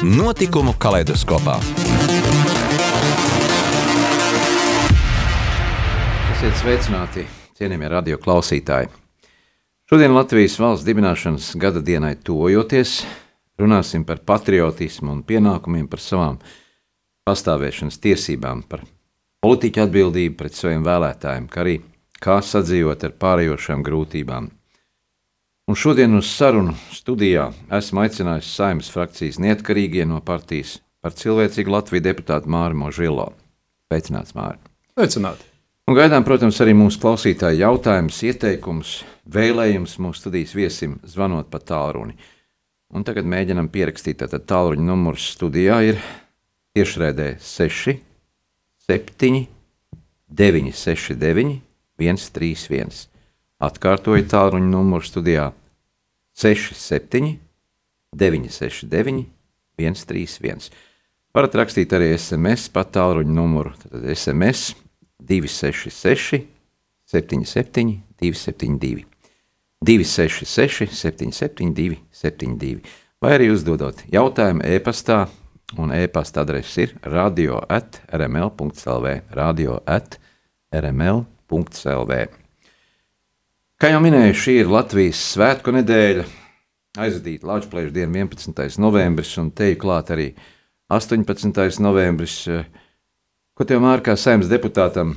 Notikumu kaleidoskopā. Esiet sveicināti, cienījamie radio klausītāji! Šodien Latvijas valsts dibināšanas gada dienai tuvojoties, runāsim par patriotismu un pienākumiem, par savām pastāvēšanas tiesībām, par politiķu atbildību pret saviem vēlētājiem, kā arī kā sadzīvot ar pārējošām grūtībām Un šodien uz sarunu studijā esmu aicinājis saimnes frakcijas neatkarīgie no partijas par cilvēcīgu Latviju deputātu Māri Možilo. Sveicināts, Māri! Sveicināti! Un gaidām, protams, arī mūsu klausītāju jautājumus, ieteikumus, vēlējumus mūsu studijas viesim zvanot pa tālruni. Un tagad mēģinam pierakstīt, tātad tālruņa numurs studijā ir tiešraidē 6, 7, 9, 6, 9, 1, 3, 1. Atkārtoju tālruņa numuru studijā 67, 969, 131. Varat rakstīt arī SMS pa tālruņa numuru. Tad SMS 266, 77, 272. 266, 772, 72. Vai arī uzdodot jautājumu e-pastā, un e-pasta adrese ir radio atrml.clv. Radio atrml.clv. Kā jau minēju, šī ir Latvijas svētku nedēļa. Aizvadīta Latvijas diena, 11. novembris, un te ir klāt arī 18. novembris. Ko tev māra kā saimnes deputātam,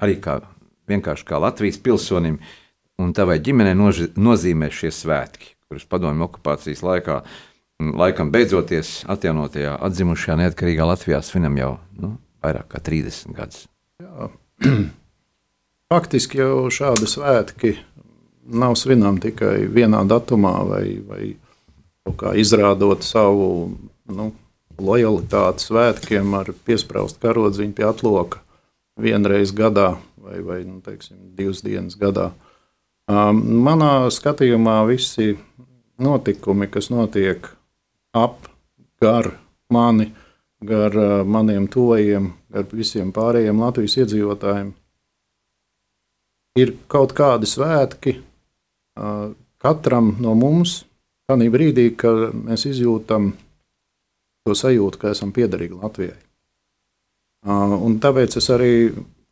arī kā vienkārši kā Latvijas pilsonim un tavai ģimenei nozīmē šie svētki, kurus padomju okupācijas laikā, laikam beidzoties atjaunotajā, atzimušajā neatkarīgā Latvijā svinam jau nu, vairāk kā 30 gadus. Jā. Faktiski jau šādi svētki nav svinami tikai vienā datumā, vai, vai izrādot savu nu, lojalitāti svētkiem ar piesprāstu karodziņu pie atloka vienreiz gadā vai, vai nu, teiksim, divas dienas gadā. Um, manā skatījumā visi notikumi, kas notiek ap, gar mani, gar uh, maniem tojiem, gar visiem pārējiem Latvijas iedzīvotājiem, ir kaut kādi svētki katram no mums, tādā brīdī, kad mēs izjūtam to sajūtu, ka esam piederīgi Latvijai. Un tāpēc es arī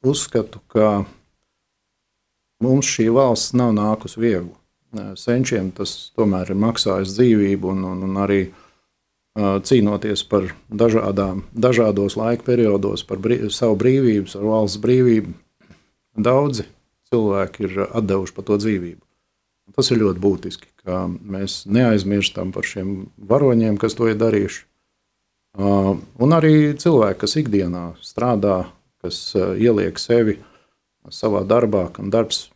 uzskatu, ka mums šī valsts nav nākusi viegli. Senčiem tas tomēr ir maksājis dzīvību un, un, un arī cīnoties par dažādām, dažādos laika periodos, par brīv, savu brīvību, savu valsts brīvību. Daudzi cilvēki ir devuši par to dzīvību. Tas ir ļoti būtiski, ka mēs neaizmirstam par šiem varoņiem, kas to ir darījuši. Un arī cilvēki, kas ikdienā strādā, kas ieliek sevi savā darbā, kam darbs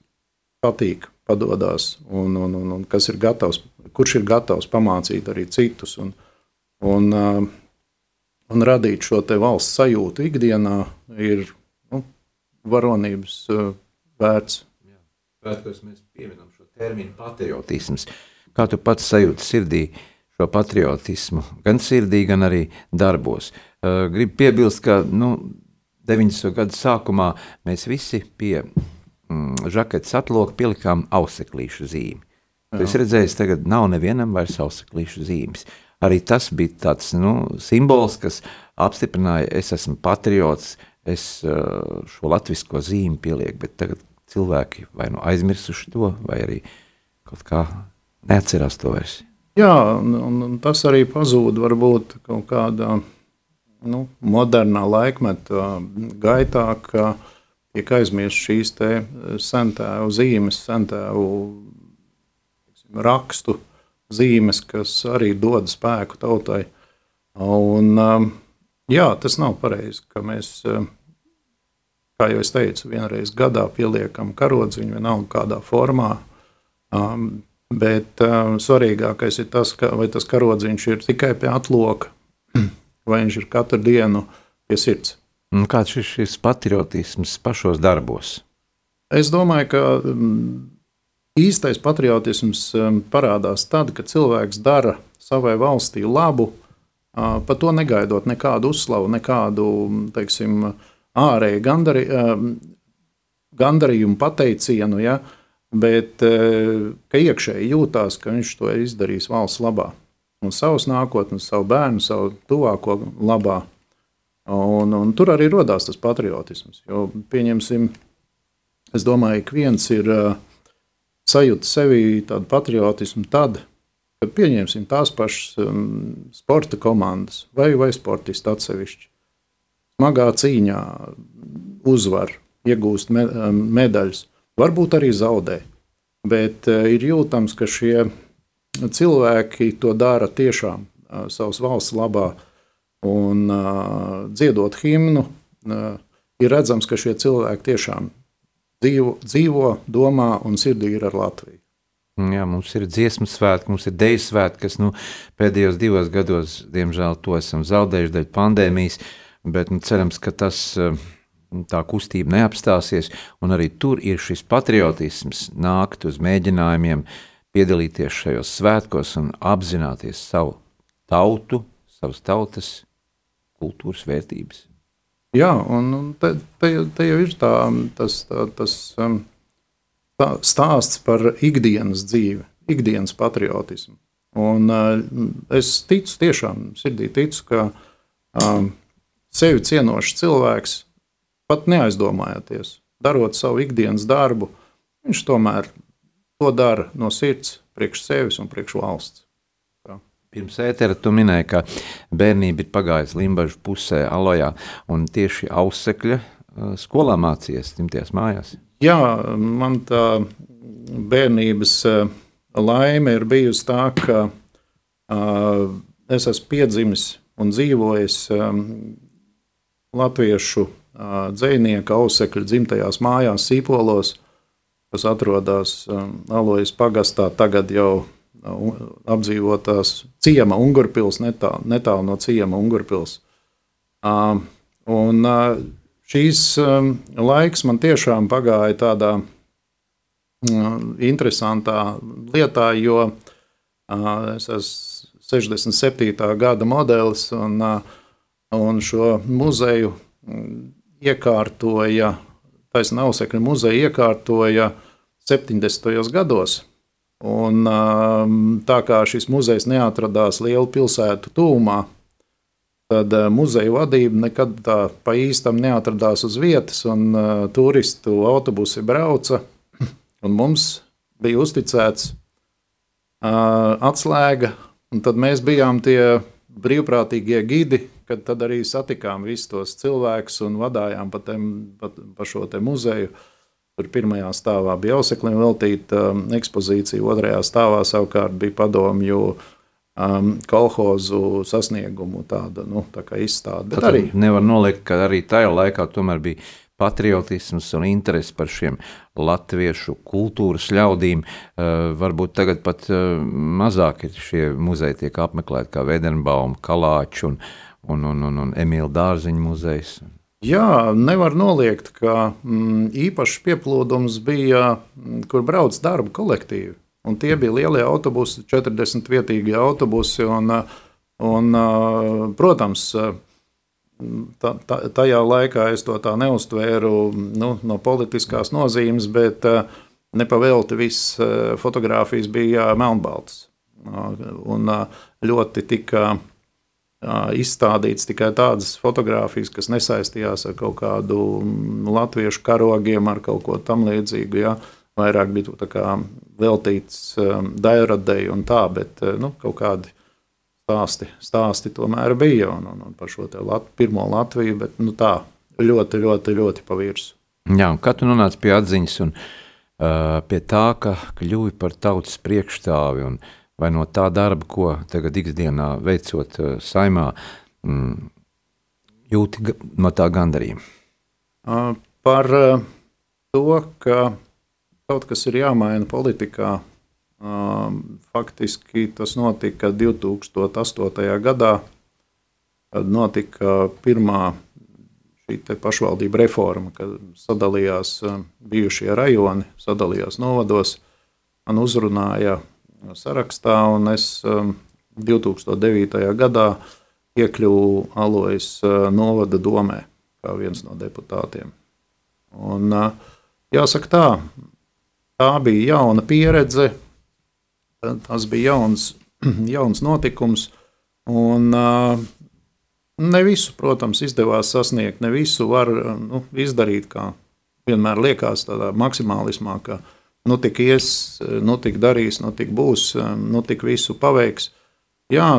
patīk, padodas, un, un, un, un kas ir gatavs, kurš ir gatavs pamācīt arī citus un, un, un radīt šo valsts sajūtu ikdienā, ir nu, varonības vērts. Svētkos mēs pieminam šo terminu patriotisms. Kā tu pats sajūti sirdī šo patriotismu, gan sirdī, gan arī darbos? Uh, gribu piebilst, ka nu, 90. gadu sākumā mēs visi pie mm, žaketes atloka pielikām auseklīšu zīmi. Es redzēju, tagad nav nevienam vairs auseklīšu zīmes. Arī tas bija tāds nu, simbols, kas apstiprināja, es esmu patriots, es šo latviešu zīmi pielieku, bet tagad cilvēki vai nu aizmirsuši to, vai arī kaut kā neatcerās to vairs. Jā, un, un tas arī pazūd varbūt kaut kādā nu, modernā laikmeta gaitā, ka tiek aizmirst šīs sentēvu zīmes, sentēvu rakstu zīmes, kas arī dod spēku tautai. Un, jā, tas nav pareizi, ka mēs kā jau es teicu, vienreiz gadā pieliekam karodziņu, vienalga kādā formā. Um, bet um, svarīgākais ir tas, ka, vai tas karodziņš ir tikai pie atloka, vai viņš ir katru dienu pie sirds. Un kāds ir šis patriotisms pašos darbos? Es domāju, ka mm, īstais patriotisms mm, parādās tad, kad cilvēks dara savai valstī labu, par to negaidot nekādu uzslavu, nekādu teiksim, ārēju gandari, gandarījumu, pateicienu, ja, bet ka iekšēji jūtās, ka viņš to ir izdarījis valsts labā un savas nākotnes, savu bērnu, savu tuvāko labā. Un, un tur arī radās tas patriotisms. Jo, pieņemsim, es domāju, ka viens ir uh, sajūta sevī tādu patriotismu tad, kad pieņemsim tās pašas um, sporta komandas vai, vai sportisti atsevišķi. Smagā cīņā uzvar, iegūst um, medaļas, varbūt arī zaudē. Bet uh, ir jūtams, ka šie cilvēki to dara tiešām uh, savas valsts labā un dziedot himnu. Ir redzams, ka šie cilvēki tiešām dzīvo, dzīvo domā un sirdī ir ar Latviju. Jā, mums ir dziesmu svētki, mums ir deju svētki, kas nu, pēdējos divos gados, diemžēl, to esam zaudējuši dēļ pandēmijas, bet nu, cerams, ka tas tā kustība neapstāsies, un arī tur ir šis patriotisms nākt uz mēģinājumiem piedalīties šajos svētkos un apzināties savu tautu, savas tautas kultūras vērtības. Jā, un, un te, te, te jau ir tā, tas, tā, tas um, tā, stāsts par ikdienas dzīvi, ikdienas patriotismu. Un, uh, es ticu, tiešām sirdī ticu, ka um, sevi cienošs cilvēks, pat neaizdomājoties, darot savu ikdienas darbu, viņš tomēr to dara no sirds, priekš sevis un priekš valsts. Tā. Pirms ētera tu minēji, ka bērnība ir pagājusi Limbaģa pusē, Alojā, un tieši ausekļa skolā mācījies dzimtajās mājās. Jā, man tā bērnības laime ir bijusi tā, ka uh, es esmu piedzimis un dzīvojis um, latviešu uh, dzinieka ausekļa dzimtajās mājās, Sīpolos. Uh, kas atrodas Alojas pagastā, tagad jau uh, apdzīvotās ciema Ungurpils, netālu, netālu no ciema Ungurpils. Un uh, šīs laiks man tiešām pagāja tādā interesantā lietā, jo uh, es esmu 67. gada modelis un, un šo muzeju iekārtoja Taisnā Ausekļa muzeja iekārtoja 70. gados. Un, um, tā kā šis muzejs neatradās lielu pilsētu tūmā, tad uh, muzeja vadība nekad tā pa īstam neatradās uz vietas, un uh, turistu autobusi brauca, un mums bija uzticēts uh, atslēga, un tad mēs bijām tie brīvprātīgie gidi, kad tad arī satikām visus tos cilvēkus un vadājām pa, tem, pa, pa šo muzeju. Tur pirmajā stāvā bija Auseklim veltīta um, ekspozīcija, otrajā stāvā savukārt bija padomju um, kolhozu sasniegumu tāda, nu, tā kā izstāde. Bet arī nevar noliekt, ka arī tajā laikā tomēr bija patriotisms un interesi par šiem latviešu kultūras ļaudīm. Uh, varbūt tagad pat uh, mazāk šie muzeji tiek apmeklēti kā Vedenbaum, Kalāčs un, un, un, un, un Emīļa Dārziņa muzejs. Jā, nevar noliegt, ka mm, īpašs pieplūdums bija, mm, kur brauc darba kolektīvi. Un tie bija lielie autobusi, 40 vietīgie autobusi. Un, un, protams, tā, tā, tajā laikā es to tā neuztvēru nu, no politiskās nozīmes, bet nepavēlti visas fotogrāfijas bija melnbaltas. Un ļoti tika izstādīts tikai tādas fotogrāfijas, kas nesaistījās ar kaut kādu mm, latviešu karogiem, ar kaut ko tamlīdzīgu. Ja? Vairāk bija kā, veltīts daļradēji un tā, bet nu, kaut kādi stāsti, stāsti tomēr bija un, un, un par šo Lat pirmo Latviju, bet nu, tā ļoti, ļoti, ļoti pavirsu. Jā, un kad tu nonāci pie atziņas un uh, pie tā, ka kļuvi par tautas priekšstāvi un uh, vai no tā darba, ko tagad ikdienā veicot eh, saimā, mm, jūti no tā gandarījumu? Par to, ka kaut kas ir jāmaina politikā, faktiski tas notika 2008. gadā, kad notika pirmā šī pašvaldība reforma, kad sadalījās bijušie rajoni, sadalījās novados. Man uzrunāja sarakstā, un es 2009. gadā iekļuvu Alojas novada domē kā viens no deputātiem. Un, jāsaka tā, tā bija jauna pieredze, tas bija jauns, jauns notikums. Un, ne visu, protams, izdevās sasniegt, ne visu var nu, izdarīt, kā vienmēr liekas, tādā maksimālismā, ka nu tik ies, nu tik darīs, nu tik būs, nu tik visu paveiks. Jā,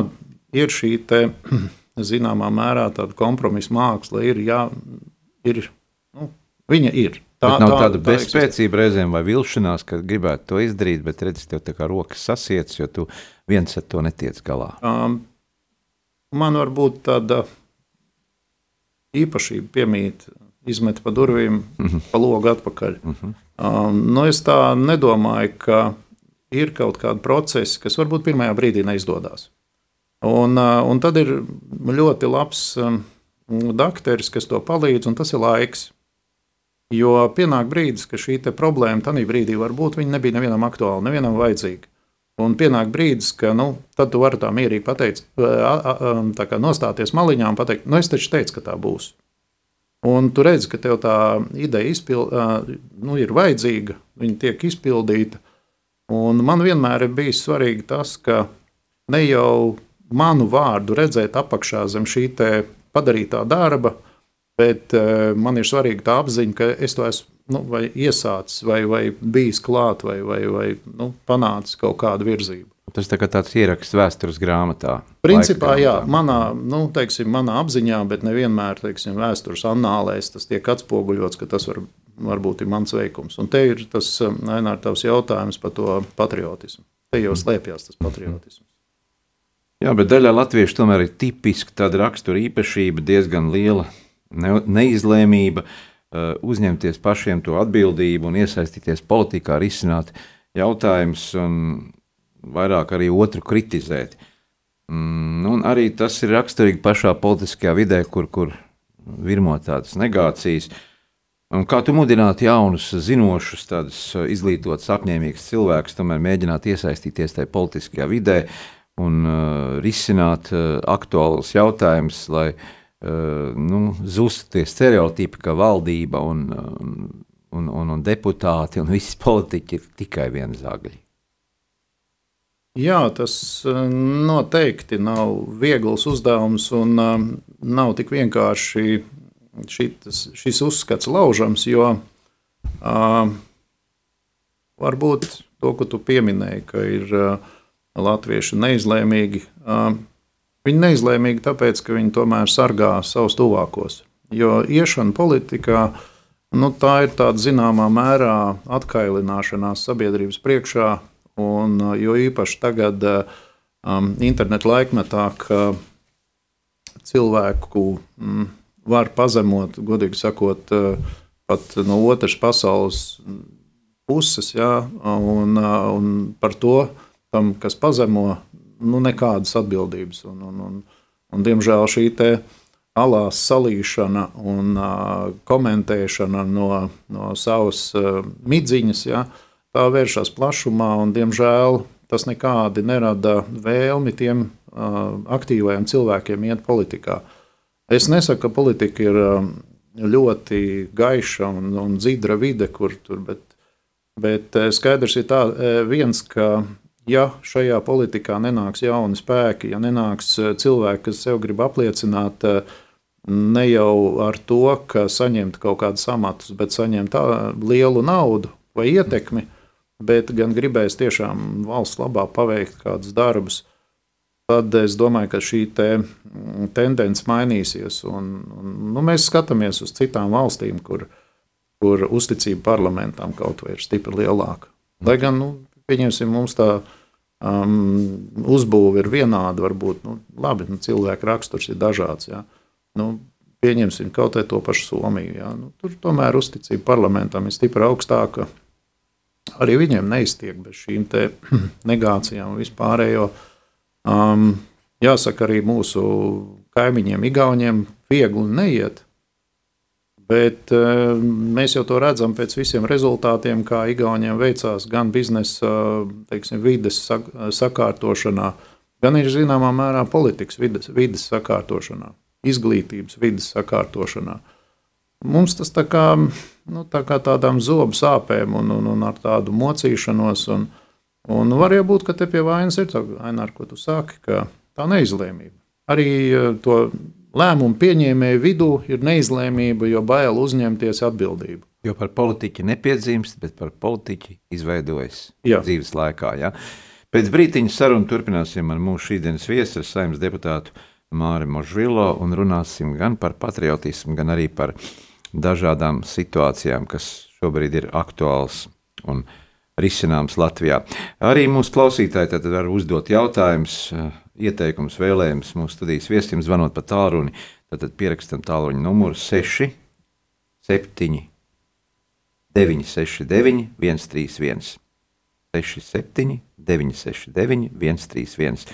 ir šī te, zināmā mērā tāda kompromisa māksla, ir, jā, ir nu, viņa ir. Tā, bet nav tā, tāda tā bezspēcība reizēm vai vilšanās, ka gribētu to izdarīt, bet redzi, tev tā kā rokas sasiets, jo tu viens ar to netiec galā. Um, man varbūt tāda īpašība piemīt, izmet pa durvīm, uh mhm. -huh. pa logu atpakaļ. Uh -huh. Um, nu, es tā nedomāju, ka ir kaut kādi procesi, kas varbūt pirmajā brīdī neizdodas. Un, uh, un tad ir ļoti labs um, dakteris, kas to palīdz, un tas ir laiks. Jo pienāk brīdis, ka šī problēma tajā brīdī var būt, viņa nebija nevienam aktuāla, nevienam vajadzīga. Un pienāk brīdis, ka nu, tu vari tā mierīgi pateikt, tā kā nostāties maliņā un pateikt, nu es taču teicu, ka tā būs. Un tu redzi, ka tev tā ideja izpild, nu, ir vajadzīga, viņa tiek izpildīta. Un man vienmēr ir bijis svarīgi tas, ka ne jau manu vārdu redzēt apakšā zem šī padarītā darba, Bet man ir svarīga tā apziņa, ka es to esmu nu, iesācis, vai, vai bijis klāt, vai, vai, vai nu, panācis kaut kādu virzību. Tas tā kā tāds ieraksts vēstures grāmatā. Principā, jā, manā, nu, teiksim, manā apziņā, bet nevienmēr teiksim, vēstures annālēs tas tiek atspoguļots, ka tas var, varbūt ir mans veikums. Un te ir tas Ainārs tavs jautājums par to patriotismu. Te jau slēpjas tas patriotisms. Jā, bet daļā latviešu tomēr ir tipiski tāda rakstura īpašība, diezgan liela ne, neizlēmība, uh, uzņemties pašiem to atbildību un iesaistīties politikā, risināt jautājumus vairāk arī otru kritizēt. Mm, un arī tas ir raksturīgi pašā politiskajā vidē, kur, kur virmo tādas negācijas. Un kā tu mudinātu jaunus, zinošus, tādus uh, izglītotus, apņēmīgus cilvēkus, tomēr mēģināt iesaistīties tajā politiskajā vidē un uh, risināt uh, aktuālus jautājumus, lai uh, nu, zust tie stereotipi, ka valdība un, un, un, un deputāti un visi politiķi ir tikai viena zagļi. Jā, tas eh, noteikti nav viegls uzdevums un um, nav tik vienkārši šis, šis uzskats laužams, jo uh, varbūt to, ko tu pieminēji, ka ir latvieši neizlēmīgi. Viņi neizlēmīgi tāpēc, ka viņi tomēr sargā savus tuvākos. Jo iešana politikā nu, tā ir tāda zināmā mērā atkailināšanās sabiedrības priekšā, un jo īpaši tagad, um, internetu laikmetā, ka cilvēku mm, var pazemot, godīgi sakot, uh, pat no otras pasaules puses, ja, un, uh, un par to, tam, kas pazemo, nu, nekādas atbildības. Un, un, un, un, diemžēl šī alās salīšana un uh, komentēšana no, no savas uh, midziņas, ja, tā vēršas plašumā, un diemžēl tas nekādi nerada vēlmi tiem aktīvajiem cilvēkiem iet politikā. Es nesaku, ka politika ir ļoti gaiša un, un dzidra vide, kur tur, bet, bet skaidrs ir tā, viens, ka ja šajā politikā nenāks jauni spēki, ja nenāks cilvēki, kas sev grib apliecināt ne jau ar to, ka saņemt kaut kādus amatus, bet saņemt lielu naudu vai ietekmi, bet gan gribēs tiešām valsts labā paveikt kādus darbus, tad es domāju, ka šī te mm, tendence mainīsies. Un, un, nu, mēs skatāmies uz citām valstīm, kur, kur uzticība parlamentam kaut vai ir stipri lielāka. Lai gan nu, pieņemsim, mums tā um, uzbūve ir vienāda. Varbūt nu, labi, nu, cilvēka raksturs ir dažāds. Ja. Nu, pieņemsim kaut to pašu Somiju. Ja. Nu, tur tomēr uzticība parlamentam ir stipri augstāka. Arī viņiem neiztiek bez šīm negācijām un vispārējo. Um, jāsaka, arī mūsu kaimiņiem, Igauniem, viegli neiet. Bet mēs jau to redzam pēc visiem rezultātiem, kā Igauniem veicās gan biznesa, teiksim, vides sakārtošanā, gan ir zināmā mērā politikas vides, vides sakārtošanā, izglītības vides sakārtošanā. Mums tas tā kā, nu, tā kā tādām zobu sāpēm un, un, un ar tādu mocīšanos. Un, un var jau būt, ka te pie vainas ir tā, Ainār, ko tu sāki, ka tā neizlēmība. Arī to lēmumu pieņēmēju vidū ir neizlēmība, jo bail uzņemties atbildību. Jo par politiķi nepiedzimst, bet par politiķi izveidojas Jā. dzīves laikā. Ja? Pēc brīdiņa sarunu turpināsim ar mūsu šīsdienas viesu, ar saimnes deputātu Māri Možvilo, un runāsim gan par patriotismu, gan arī par dažādām situācijām, kas šobrīd ir aktuāls un risināms Latvijā. Arī mūsu klausītāji var uzdot jautājumus ieteikums, vēlējums mūsu studijas viesiem, zvanot pa tālruni. Tad pierakstam tālruņa numuru 6, 7, 9, 6, 9, 1, 3, 1. 6, 7, 9, 6, 9, 1, 3, 1.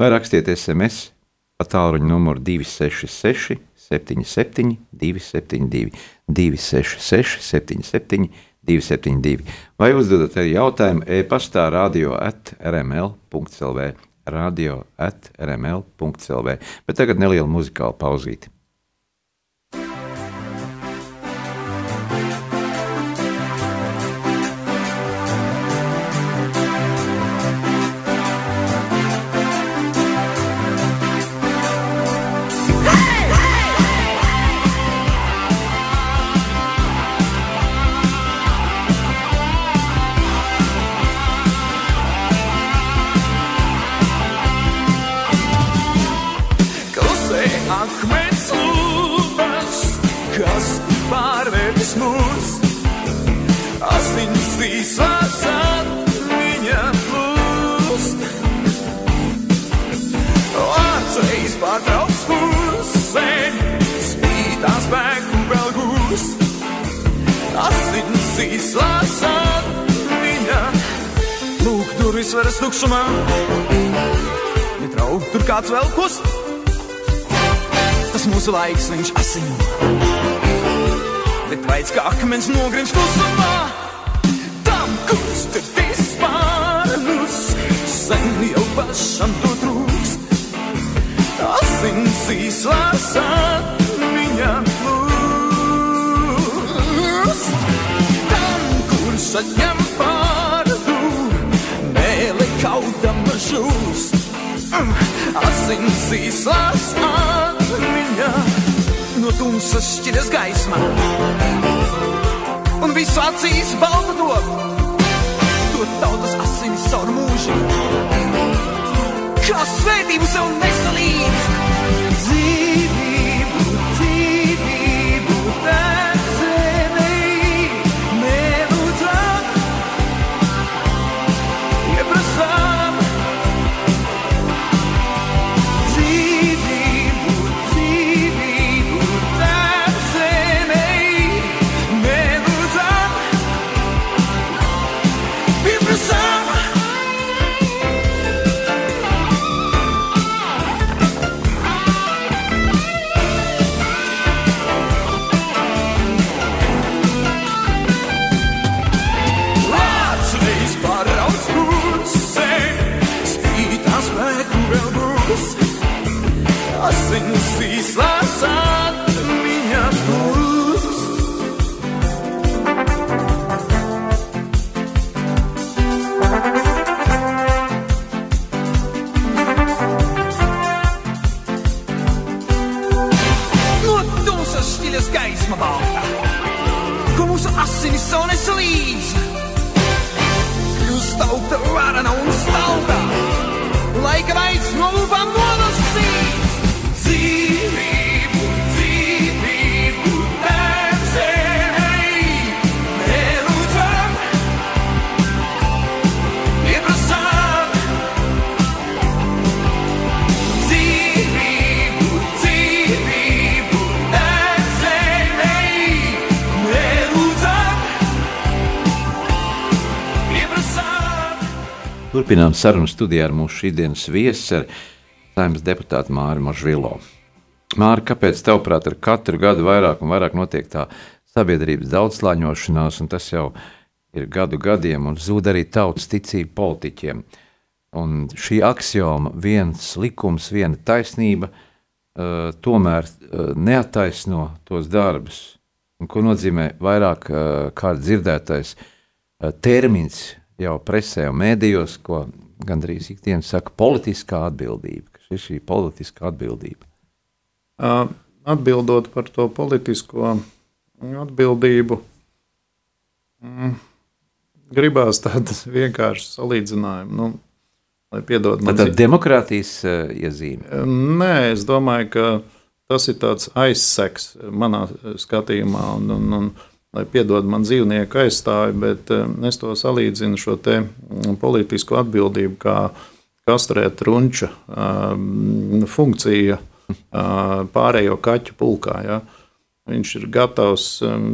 Vai rakstiet SMS pa tālruņa numuru 266, 77, 272, 266, 77, 272. Vai uzdodat arī jautājumu e-pastā radio at rml.clv radio atrml.clv. Bet tagad neliela muzikāla pauzīte. Izveras tukšumā. Netrau, tur kāds vēl kust. Tas mūsu laiks, viņš asiņo. Bet vaids kā akmens nogrims klusumā. Tam, kurš tur vispār mums sen jau pašam to trūkst. Asins izlasāt viņa plūst. Tam, kurš atņem žūst. Mm, asins īslās atmiņā no tumsas šķiras gaismā. Un visu acīs balta to, to tautas asins caur mūžu. Kā svētību sev nesalīdz se disfarçar. Turpinām sarunu studijā ar mūsu šīsdienas viesu, saimnes deputātu Māri Mažvilo. Mārka, kāpēc tavuprāt ar katru gadu vairāk un vairāk notiek tā sabiedrības daudzslāņošanās, un tas jau ir gadu gadiem, un zūd arī tautas ticība politiķiem. Un šī axioma, viens likums, viena taisnība, uh, tomēr uh, neataisno tos darbus. Un ko nozīmē vairāk uh, kārt dzirdētais uh, termins jau presē un mēdījos, ko gandrīz ikdienas saka politiskā atbildība. Kas ir šī politiskā atbildība? Uh, Atbildot par to politisko atbildību, mm, gribās tādu vienkāršu salīdzinājumu. Nu, piedod man Tad ir demokrātijas uh, iezīme. Nē, es domāju, ka tas ir tāds aizseks manā skatījumā. Un, un, un, lai piedod man dzīvnieku aizstāvi, bet eh, es to salīdzinu šo te mm, politisko atbildību kā kastrēt runča um, funkcija uh, pārējo kaķu pulkā. Ja. Viņš ir gatavs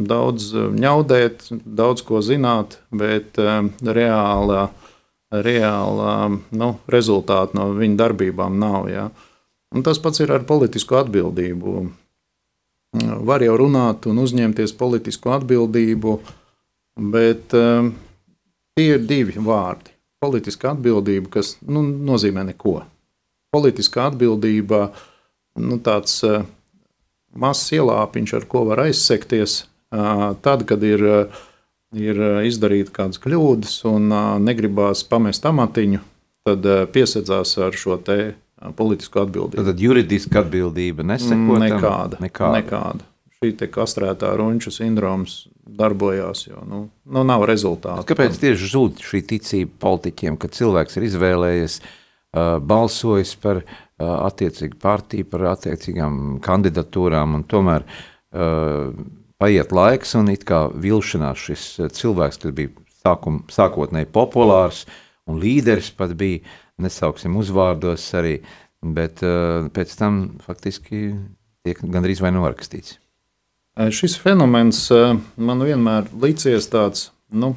daudz ņaudēt, daudz ko zināt, bet reālā, reālā nu, rezultāta no viņa darbībām nav. Ja. Un tas pats ir ar politisko atbildību var jau runāt un uzņemties politisku atbildību, bet um, tie ir divi vārdi. Politiska atbildība, kas nu, nozīmē neko. Politiskā atbildība, nu, tāds uh, mazs ielāpiņš, ar ko var aizsekties, uh, tad, kad ir, uh, ir izdarīta kādas kļūdas un negribās pamest amatiņu, tad uh, piesedzās ar šo te politisku atbildību. Tad juridiska atbildība neseko? Nekāda. Nekāda. nekāda. Šī kastrētā runču sindroms darbojās, jo nu, nu nav rezultātu. Kāpēc tieši zūd šī ticība politiķiem, ka cilvēks ir izvēlējies, uh, balsojis par uh, attiecīgu partiju, par attiecīgām kandidatūrām, un tomēr uh, paiet laiks un it kā vilšanās šis cilvēks, kas bija sākum, sākotnēji populārs un līderis pat bija, nesauksim uzvārdos arī, bet uh, pēc tam faktiski tiek gandrīz vai norakstīts. Šis fenomens man vienmēr licies tāds, nu,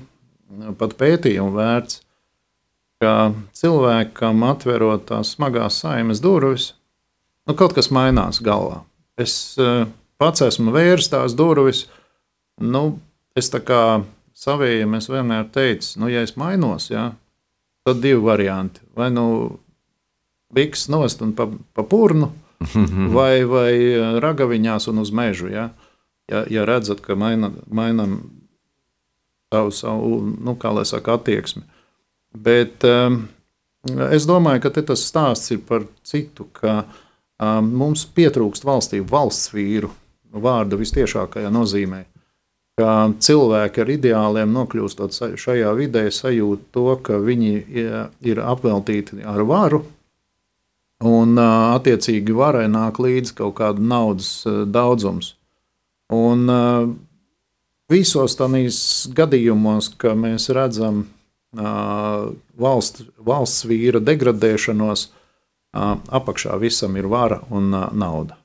pat pētījumu vērts, ka cilvēkam atverot tās smagās saimes durvis, nu, kaut kas mainās galvā. Es pats esmu vērs tās durvis, nu, es tā kā savējiem es vienmēr teicu, nu, ja es mainos, jā, tad divi varianti. Vai nu biks nost un pa, pa purnu, vai, vai ragaviņās un uz mežu. Ja, ja, ja redzat, ka mainam maina savu, savu nu, kā lai saka, attieksmi. Bet um, es domāju, ka tas stāsts ir par citu, ka um, mums pietrūkst valstī valsts vīru vārda vistiešākajā nozīmē ka cilvēki ar ideāliem nokļūstot šajā vidē, sajūt to, ka viņi ir apveltīti ar varu, un attiecīgi varai nāk līdzi kaut kāda naudas daudzums. Un visos tādīs gadījumos, ka mēs redzam valsts, valsts vīra degradēšanos, apakšā visam ir vara un nauda.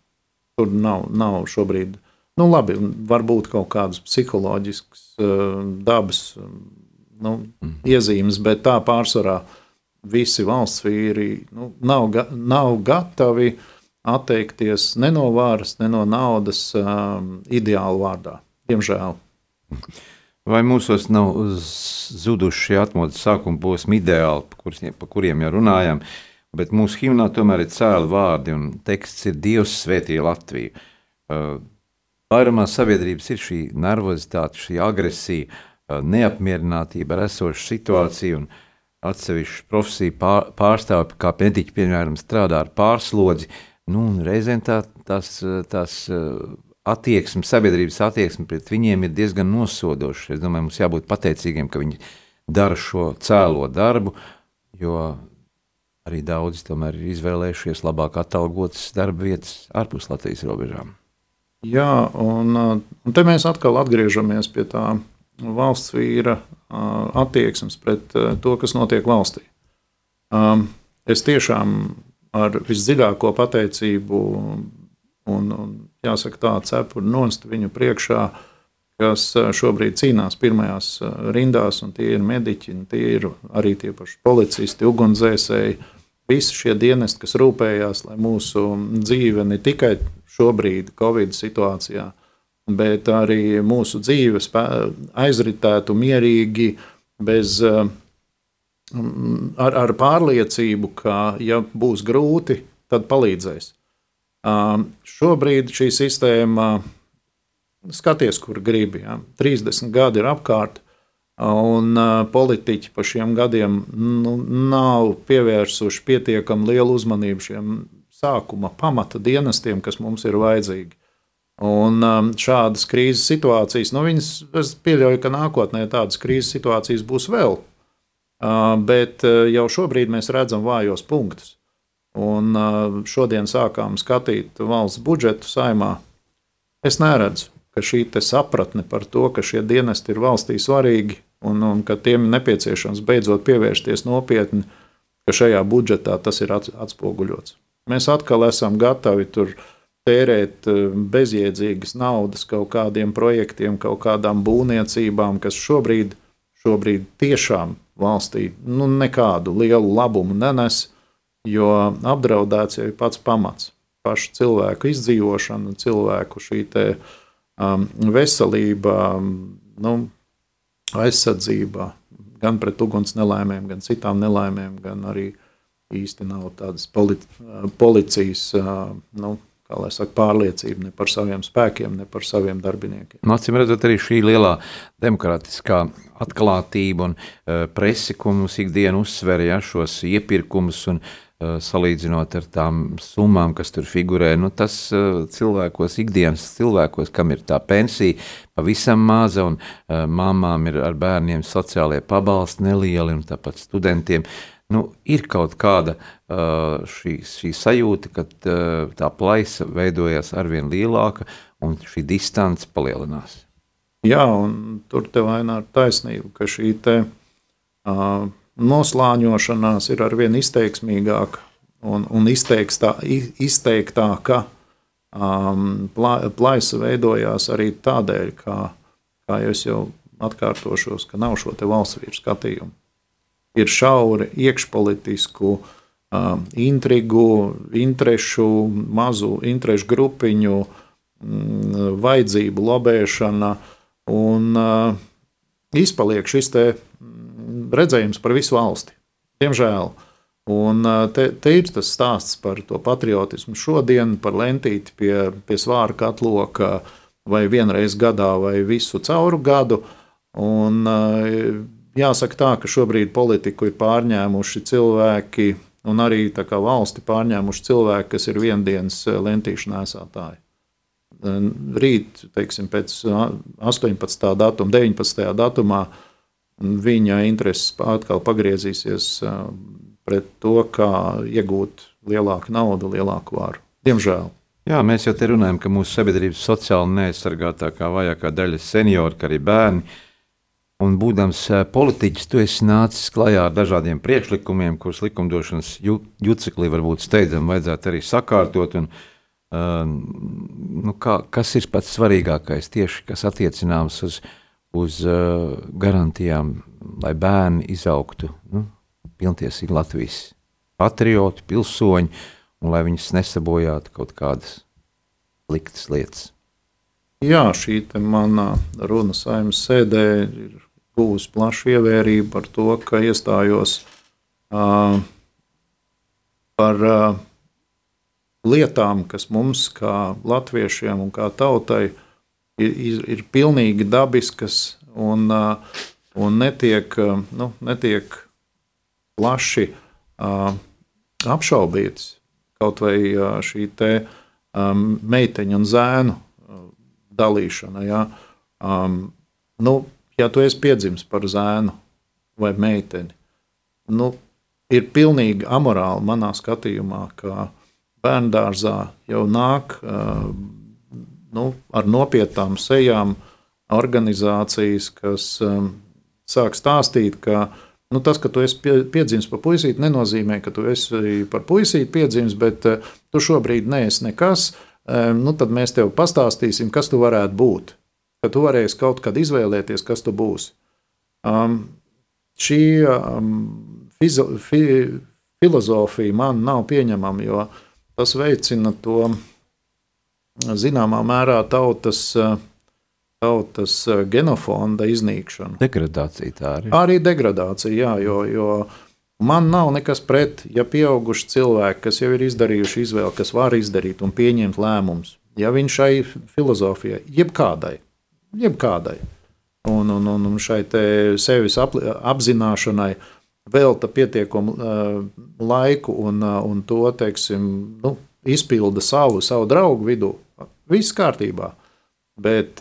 Tur nav, nav šobrīd Nu, labi, varbūt kaut kādas psiholoģiskas uh, dabas nu, mm. iezīmes, bet tā pārsvarā visi valsts vīri nu, nav, ga, nav gatavi atteikties ne no varas, ne no naudas um, ideālu vārdā. Diemžēl. Vai mūsos nav zuduši atmodas sākuma posma ideāli, pa kuriem, pa kuriem jau runājām, bet mūsu himnā tomēr ir cēli vārdi un teksts ir Dievs svētīja Latviju. Uh, Vairumā sabiedrības ir šī nervozitāte, šī agresija, neapmierinātība ar esošu situāciju. Atsevišķi profesiju pār, pārstāvji, kā pētījumi, piemēram, strādā ar pārslodzi. Nu, reizēm tā, tās, tās attieksme, sabiedrības attieksme pret viņiem ir diezgan nosodoša. Es domāju, mums jābūt pateicīgiem, ka viņi dara šo cēlo darbu, jo arī daudzi tomēr ir izvēlējušies labāk atalgotas darba vietas ārpus Latvijas robežām. Jā, un, un te mēs atkal atgriežamies pie tā valsts vīra attieksmes pret to, kas notiek valstī. Es tiešām ar visdziļāko pateicību un, un jāsaka tā, cepuru nost viņu priekšā, kas šobrīd cīnās pirmajās rindās, un tie ir mediķi, un tie ir arī tie paši policisti, ugunsdzēsēji, visi šie dienesti, kas rūpējās, lai mūsu dzīve ne tikai šobrīd, Covid situācijā, bet arī mūsu dzīve aizritētu mierīgi, bez, ar, ar pārliecību, ka, ja būs grūti, tad palīdzēs. Šobrīd šī sistēma, skaties, kur gribi, ja, 30 gadi ir apkārt, Un uh, politiķi pa šiem gadiem nu, nav pievērsuši pietiekami lielu uzmanību šiem sākuma pamata dienestiem, kas mums ir vajadzīgi. Un um, šādas krīzes situācijas, nu, viņas, es pieļauju, ka nākotnē tādas krīzes situācijas būs vēl. Uh, bet uh, jau šobrīd mēs redzam vājos punktus. Un uh, šodien sākām skatīt valsts budžetu saimā. Es neredzu, ka šī sapratne par to, ka šie dienesti ir valstī svarīgi, un, un ka tiem ir nepieciešams beidzot pievērsties nopietni, ka šajā budžetā tas ir atspoguļots. Mēs atkal esam gatavi tur tērēt eh, bezjēdzīgas naudas kaut kādiem projektiem, kaut kādām būvniecībām, kas šobrīd, šobrīd tiešām valstī nu, nekādu lielu labumu nenes, jo apdraudēts jau ir pats pamats. Pašu cilvēku izdzīvošana, cilvēku šī te, um, veselība, nu, aizsardzībā, gan pret uguns nelaimēm, gan citām nelaimēm, gan arī īsti nav tādas polic policijas nu, saka, pārliecība ne par saviem spēkiem, ne par saviem darbiniekiem. Nu, redzot, arī šī lielā demokrātiskā atklātība un uh, presi, ko mums ikdiena uzsver, ja, šos iepirkumus un uh, salīdzinot ar tām summām, kas tur figurē, nu, tas eh, cilvēkos, ikdienas cilvēkos, kam ir tā pensija pavisam maza, un uh, mamām ir ar bērniem sociālie pabalsti nelieli, un tāpat studentiem. Nu, ir kaut kāda šī, šī sajūta, ka tā plaisa veidojas arvien lielāka, un šī distance palielinās. Jā, un tur tev vainā ir taisnība, ka šī te, uh, noslāņošanās ir arvien izteiksmīgāka un, un izteikstā, izteiktāka. Um, plaisa veidojās arī tādēļ, ka, kā jau es jau atkārtošos, ka nav šo valsts vīru skatījumu. Ir šauri iekšpolitisku um, intrigu, interešu, mazu interešu grupiņu, um, vajadzību lobēšana, un uh, izpaliek šis te redzējums par visu valsti. Diemžēl. Un te, te ir tas stāsts par to patriotismu šodien, par lentīti pie, pie svāra katloka vai vienreiz gadā vai visu cauru gadu. Un, jāsaka tā, ka šobrīd politiku ir pārņēmuši cilvēki, un arī valsti pārņēmuši cilvēki, kas ir viendienas lentīšu nesātāji. Rīt, teiksim, pēc 18. datuma, 19. datumā, viņa intereses atkal pagriezīsies pret to, kā iegūt lielāku naudu, lielāku varu. Diemžēl. Jā, mēs jau te runājam, ka mūsu sabiedrības sociāli neaizsargātākā vajākā daļa ir seniori, kā arī bērni. Un, būdams politiķis, tu esi nācis klajā ar dažādiem priekšlikumiem, kurus likumdošanas juceklī varbūt steidzami vajadzētu arī sakārtot. Un, uh, nu, kā, kas ir pats svarīgākais tieši, kas attiecināms uz uz uh, garantijām, lai bērni izaugtu nu, pilntiesīgi Latvijas patrioti, pilsoņi, un lai viņus nesabojātu kaut kādas liktas lietas. Jā, šī mana runa saimnes sēdē ir guvusi plašu ievērību par to, ka iestājos uh, par uh, lietām, kas mums, kā latviešiem un kā tautai, uh, ir, ir, ir pilnīgi dabiskas un, uh, un netiek, uh, nu, netiek plaši uh, apšaubītas. Kaut vai šī te, um, meiteņu un zēnu dalīšana. Ja? Um, nu, ja tu esi piedzimis par zēnu vai meiteni, nu, ir pilnīgi amorāli manā skatījumā, ka bērnu dārzā jau nāk nu, ar nopietnām sejām organizācijas, kas sāk stāstīt, ka nu, tas, ka tu esi pie, piedzimis par puisīti, nenozīmē, ka tu esi par puisīti piedzimis, bet tu šobrīd neesi nekas. Nu, tad mēs tev pastāstīsim, kas tu varētu būt. Ka tu varēsi kaut kad izvēlēties, kas tu būsi. Um, šī um, fizo, fi, filozofija man nav pieņemama, jo tas veicina to zināmā mērā tautas, tautas genofonda iznīkšanu. Degradācija tā arī. Arī degradācija, jā, jo, jo man nav nekas pret, ja pieauguši cilvēki, kas jau ir izdarījuši izvēli, kas var izdarīt un pieņemt lēmumus, ja viņš šai filozofijai, jebkādai, jebkādai, un, un, un, šai sevis ap, apzināšanai velta pietiekumu laiku un, un to, teiksim, nu, izpilda savu, savu draugu vidū, viss kārtībā. Bet,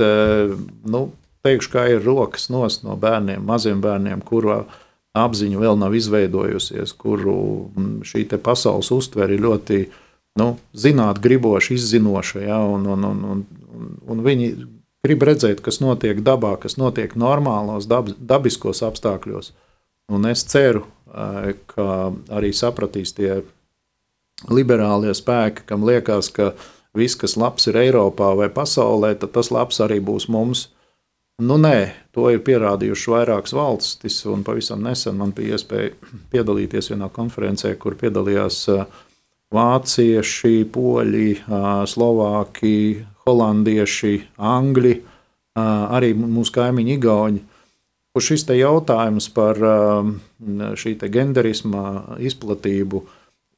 nu, teikšu, kā ir rokas nost no bērniem, maziem bērniem, kurā apziņa vēl nav izveidojusies, kuru šī pasaules uztvere ir ļoti nu, zināt, griboša, izzinoša. Ja, un, un, un, un, un viņi grib redzēt, kas notiek dabā, kas notiek normālos, dab, dabiskos apstākļos. Un es ceru, ka arī sapratīs tie liberālie spēki, kam liekas, ka viss, kas labs ir Eiropā vai pasaulē, tad tas labs arī būs mums. Nu, nē, to ir pierādījuši vairākas valstis, un pavisam nesen man bija iespēja piedalīties vienā konferencē, kur piedalījās vācieši, poļi, slovāki, holandieši, angļi, arī mūsu kaimiņi, igauni. Kur šis jautājums par šī genderisma izplatību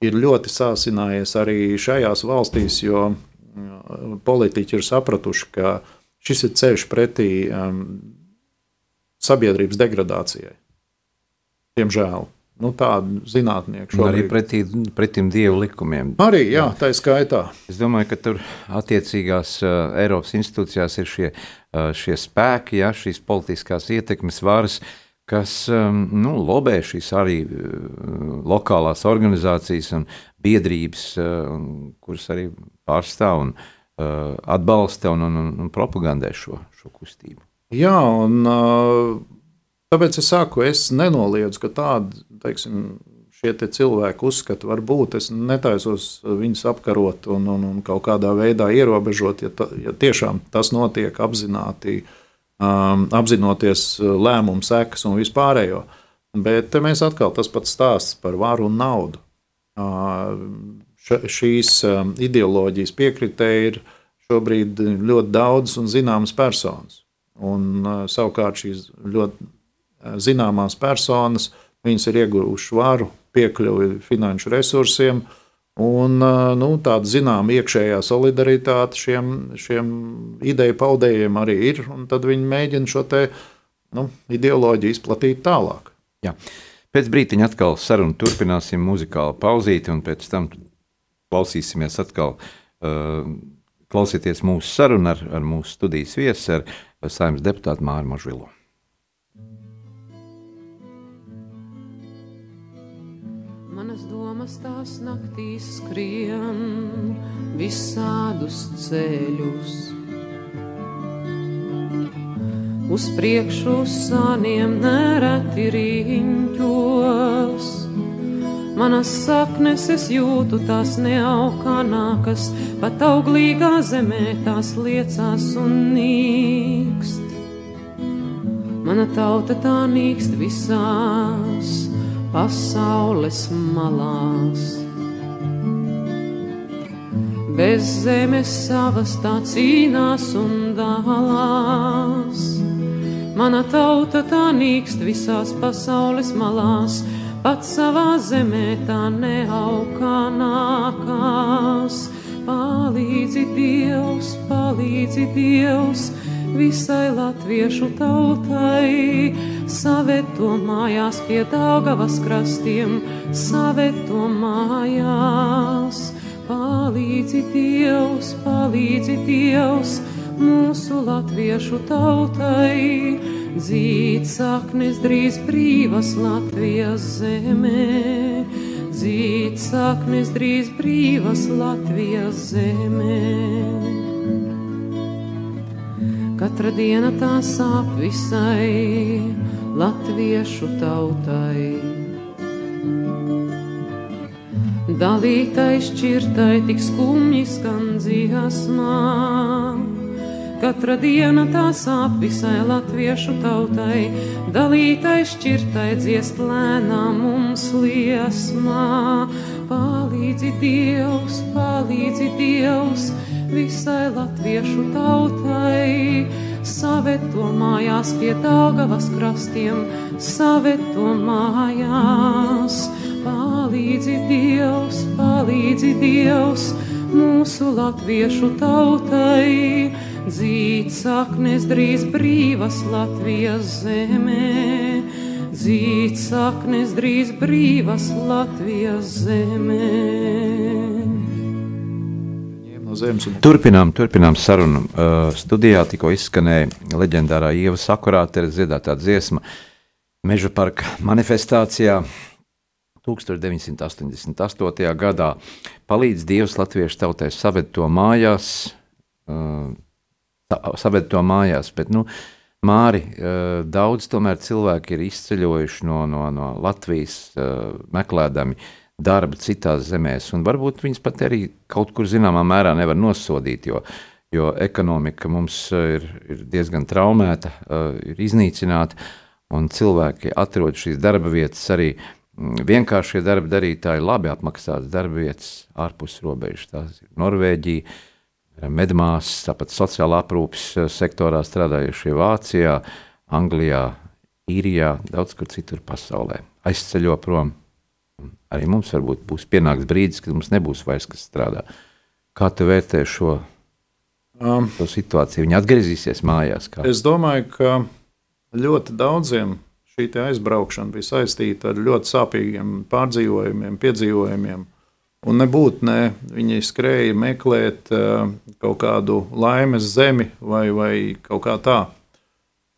ir ļoti sāsinājies arī šajās valstīs, jo politiķi ir sapratuši, ka šis ir ceļš pretī sabiedrības degradācijai. Diemžēl nu, tādu zinātnieku šobrīd. Arī pretī, pretim dievu likumiem. Arī, jā, tā ir skaitā. Es domāju, ka tur attiecīgās uh, Eiropas institūcijās ir šie, uh, šie spēki, ja, šīs politiskās ietekmes varas, kas um, nu, lobē šīs arī uh, lokālās organizācijas un biedrības, uh, kuras arī pārstāv un uh, atbalsta un, un, un propagandē šo, šo kustību. Jā, un uh, tāpēc es saku, es nenoliedzu, ka tāda teiksim, šie te cilvēki uzskata, varbūt es netaisos viņus apkarot un, un, un kaut kādā veidā ierobežot, ja, ta, ja tiešām tas notiek apzināti, um, apzinoties lēmumu sekas un vispārējo. Bet mēs atkal tas pats stāsts par varu un naudu. Uh, šīs um, ideoloģijas piekritēji ir šobrīd ļoti daudz un zināmas personas. Un, uh, savukārt šīs ļoti uh, zināmās personas Viņas ir ieguvušas varu, piekļuvi finanšu resursiem un nu, tāda zināma iekšējā solidaritāte šiem, šiem ideju paudējiem arī ir. Tad viņi mēģina šo te, nu, ideoloģiju izplatīt tālāk. Jā. Pēc brīdiņa atkal sarunu turpināsim muzikālu pauzīti, un pēc tam klausīsimies atkal. Uh, klausieties mūsu sarunu ar, ar mūsu studijas viesu, ar saimnes deputātu Māru Mažvilu. Domas tās naktīs skrien visādus ceļus. Uz priekšu sāniem nereti riņķos. Manas saknes es jūtu, tās neaukā nākas, pat auglīgā zemē tās liecās un nīkst. Mana tauta tā nīkst visās pasaules malās. Bez zemes savas tā cīnās un dalās. Mana tauta tā nīkst visās pasaules malās, pat savā zemē tā neaugā nākās. Palīdzi Dievs, palīdzi Dievs, visai latviešu tautai, saveto mājās pie Daugavas krastiem, saveto mājās. Palīdzi Dievs, palīdzi Dievs, mūsu latviešu tautai, dzīt saknes drīz brīvas Latvijas zemē, dzīt saknes drīz brīvas Latvijas zemē. Katra diena tā sāp visai latviešu tautai. Dalītai šķirtai tik skumji skan dziesmā, Katra diena tā sāp visai latviešu tautai, dalītai šķirtai dziest lēnām mums liesmā. Palīdzi Dievs, palīdzi Dievs visai latviešu tautai saveto mājās pie Daugavas krastiem, saveto mājās. Palīdzi Dievs, palīdzi Dievs mūsu latviešu tautai, dzīt saknes drīz brīvas Latvijas zemē. Dzīt saknes drīz brīvas Latvijas zemē zemes. Un... Turpinām, turpinām sarunu. Uh, studijā tikko izskanēja leģendārā Ieva Sakurāte dziedātā dziesma Meža parka manifestācijā 1988. gadā. Palīdz Dievs latviešu tautai saved to mājās, uh, saved to mājās, bet, nu, Māri, uh, daudz tomēr cilvēki ir izceļojuši no, no, no Latvijas, uh, meklēdami darba citās zemēs, un varbūt viņas pat arī kaut kur zināmā mērā nevar nosodīt, jo, jo ekonomika mums ir, ir diezgan traumēta, uh, ir iznīcināta, un cilvēki atrod šīs darba vietas arī mm, vienkāršie darba darītāji, labi apmaksātas darba vietas ārpus robežas. Tās ir Norvēģija, medmāsas, tāpat sociālā aprūpes uh, sektorā strādājušie Vācijā, Anglijā, Īrijā, daudz kur citur pasaulē. Aizceļo prom arī mums varbūt būs pienāks brīdis, kad mums nebūs vairs kas strādā. Kā tu vērtē šo, um, šo situāciju? Viņi atgriezīsies mājās. Kā? Es domāju, ka ļoti daudziem šī aizbraukšana bija saistīta ar ļoti sāpīgiem pārdzīvojumiem, piedzīvojumiem. Un nebūtu ne, viņi skrēja meklēt uh, kaut kādu laimes zemi vai, vai kaut kā tā.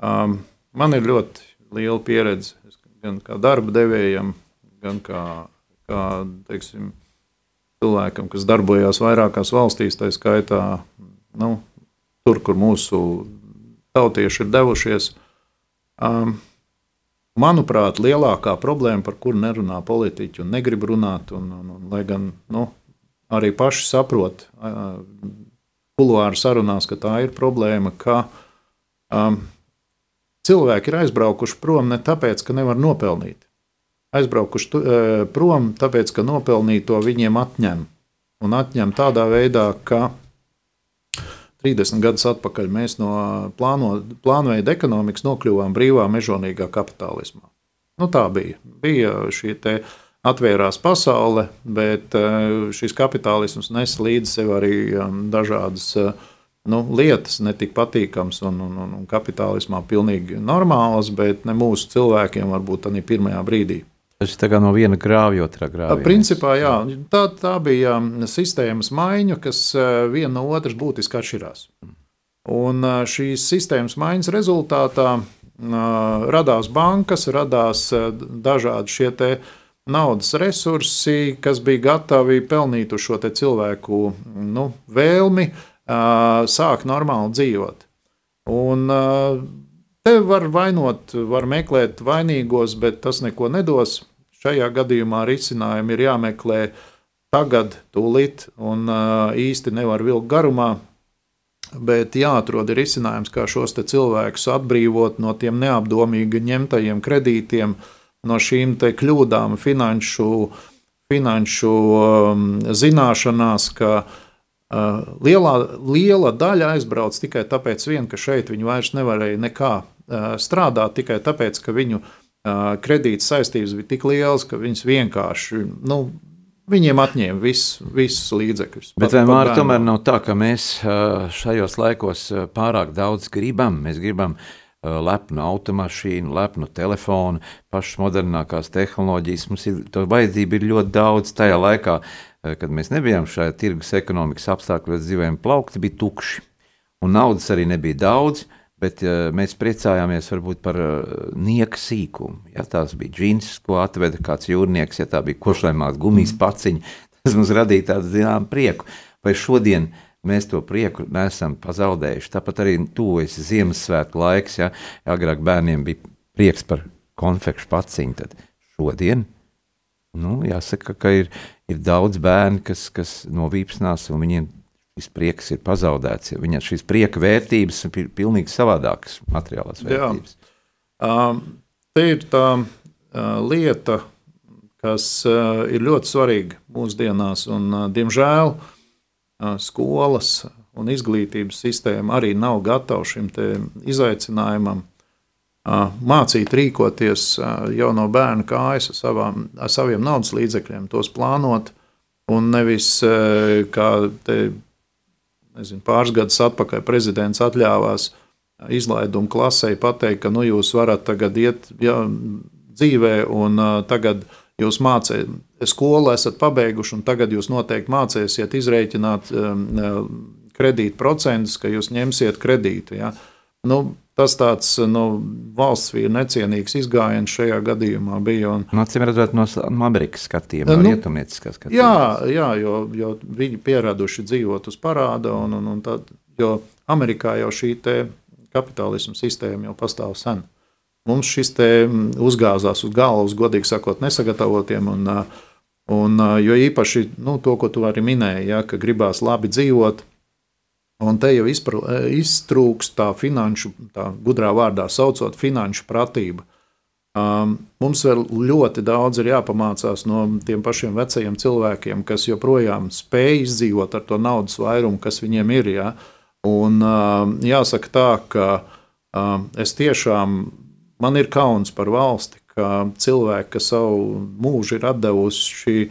Um, man ir ļoti liela pieredze gan kā darba devējam, gan kā, kā teiksim, cilvēkam, kas darbojās vairākās valstīs, tā skaitā nu, tur, kur mūsu tautieši ir devušies. Um, manuprāt, lielākā problēma, par kuru nerunā politiķi un negrib runāt, un, un, un, lai gan nu, arī paši saprot, uh, kuluāru sarunās, ka tā ir problēma, ka um, cilvēki ir aizbraukuši prom ne tāpēc, ka nevar nopelnīt aizbraukuši tu, e, prom, tāpēc ka nopelnīto viņiem atņem. Un atņem tādā veidā, ka 30 gadus atpakaļ mēs no plāno, plānveida ekonomikas nokļuvām brīvā mežonīgā kapitālismā. Nu, tā bija. Bija šī atvērās pasaule, bet e, šis kapitālisms nes līdzi sev arī um, dažādas nu, lietas, ne tik patīkamas un, un, un kapitālismā pilnīgi normālas, bet ne mūsu cilvēkiem varbūt arī pirmajā brīdī. Tas ir no viena grāvja, otrā grāvja. Principā, jā, tā, tā bija sistēmas maiņa, kas viena no otras būtiski atšķirās. Un šīs sistēmas maiņas rezultātā radās bankas, radās dažādi šie naudas resursi, kas bija gatavi pelnīt uz šo cilvēku nu, vēlmi sākt normāli dzīvot. Un te var vainot, var meklēt vainīgos, bet tas neko nedos. Šajā gadījumā risinājumi ir jāmeklē tagad, tūlīt, un īsti nevar vilkt garumā. Bet jāatrod risinājums, kā šos cilvēkus atbrīvot no tiem neapdomīgi ņemtajiem kredītiem, no šīm kļūdām, finanšu, finanšu um, zināšanās, ka uh, lielā, liela daļa aizbrauc tikai tāpēc, vien, ka šeit viņi vairs nevarēja nekā uh, strādāt, tikai tāpēc, ka viņu kredīta saistības bija tik lielas, ka viņas vienkārši. Nu, Viņiem atņēma visus, visus līdzekļus. Bet vienmēr tomēr nav tā, ka mēs šajos laikos pārāk daudz gribam. Mēs gribam lepnu automašīnu, lepnu telefonu, pašas modernākās tehnoloģijas. Mums ir to vajadzība ir ļoti daudz. Tajā laikā, kad mēs nebijām šajā tirgus ekonomikas apstākļos, dzīvojām plaukti, bija tukši. Un naudas arī nebija daudz. Uh, Bet uh, mēs priecājāmies varbūt par uh, nieka sīkumu. Ja tās bija džins, ko atveda kāds jūrnieks, ja tā bija košlēmās gumijas mm. paciņa, tas mums radīja tādu zinām prieku. Vai šodien mēs to prieku nesam pazaudējuši? Tāpat arī tuvojas Ziemassvētku laiks, ja agrāk bērniem bija prieks par konfekšu paciņu, tad šodien, nu, jāsaka, ka ir, ir daudz bērnu, kas, kas novīpsnās un viņiem šis prieks ir pazaudēts. Viņa šīs prieka vērtības ir pi- pilnīgi savādākas materiālās vērtības. Um, Te ir tā uh, lieta, kas uh, ir ļoti svarīga mūsdienās, un, uh, diemžēl, uh, skolas un izglītības sistēma arī nav gatava šim izaicinājumam. Uh, Mācīt, rīkoties uh, jau no bērna kājas ar, savām, ar saviem naudas līdzekļiem, tos plānot, un nevis uh, kā te, nezinu, pāris gadus atpakaļ prezidents atļāvās izlaidumu klasē pateikt, ka nu, jūs varat tagad iet ja, dzīvē, un uh, tagad jūs mācāt, skolu esat pabeiguši, un tagad jūs noteikti mācīsiet izrēķināt um, kredītprocentus, ka jūs ņemsiet kredītu. Ja. Nu, tas tāds nu, valsts vīra necienīgs izgājiens šajā gadījumā bija. Un, Nu, Acīm redzot, no, no Amerikas skatījuma, no Nu, rietumnieciskā skatījuma. Jā, jā jo, jo viņi pieraduši dzīvot uz parāda, un, un, un tad, jo Amerikā jau šī kapitālisma sistēma jau pastāv sen. Mums šis te uzgāzās uz galvas, godīgi sakot, nesagatavotiem. Un, un, jo īpaši nu, to, ko tu arī minēji, ja, ka gribās labi dzīvot. Un te jau izpro- iztrūkst tā finanšu, tā gudrā vārdā saucot, finanšu pratība. Um, mums vēl ļoti daudz ir jāpamācās no tiem pašiem vecajiem cilvēkiem, kas joprojām spēj izdzīvot ar to naudas vairumu, kas viņiem ir. Ja? Un, um, jāsaka tā, ka um, es tiešām man ir kauns par valsti, ka cilvēki, kas savu mūžu ir devuši,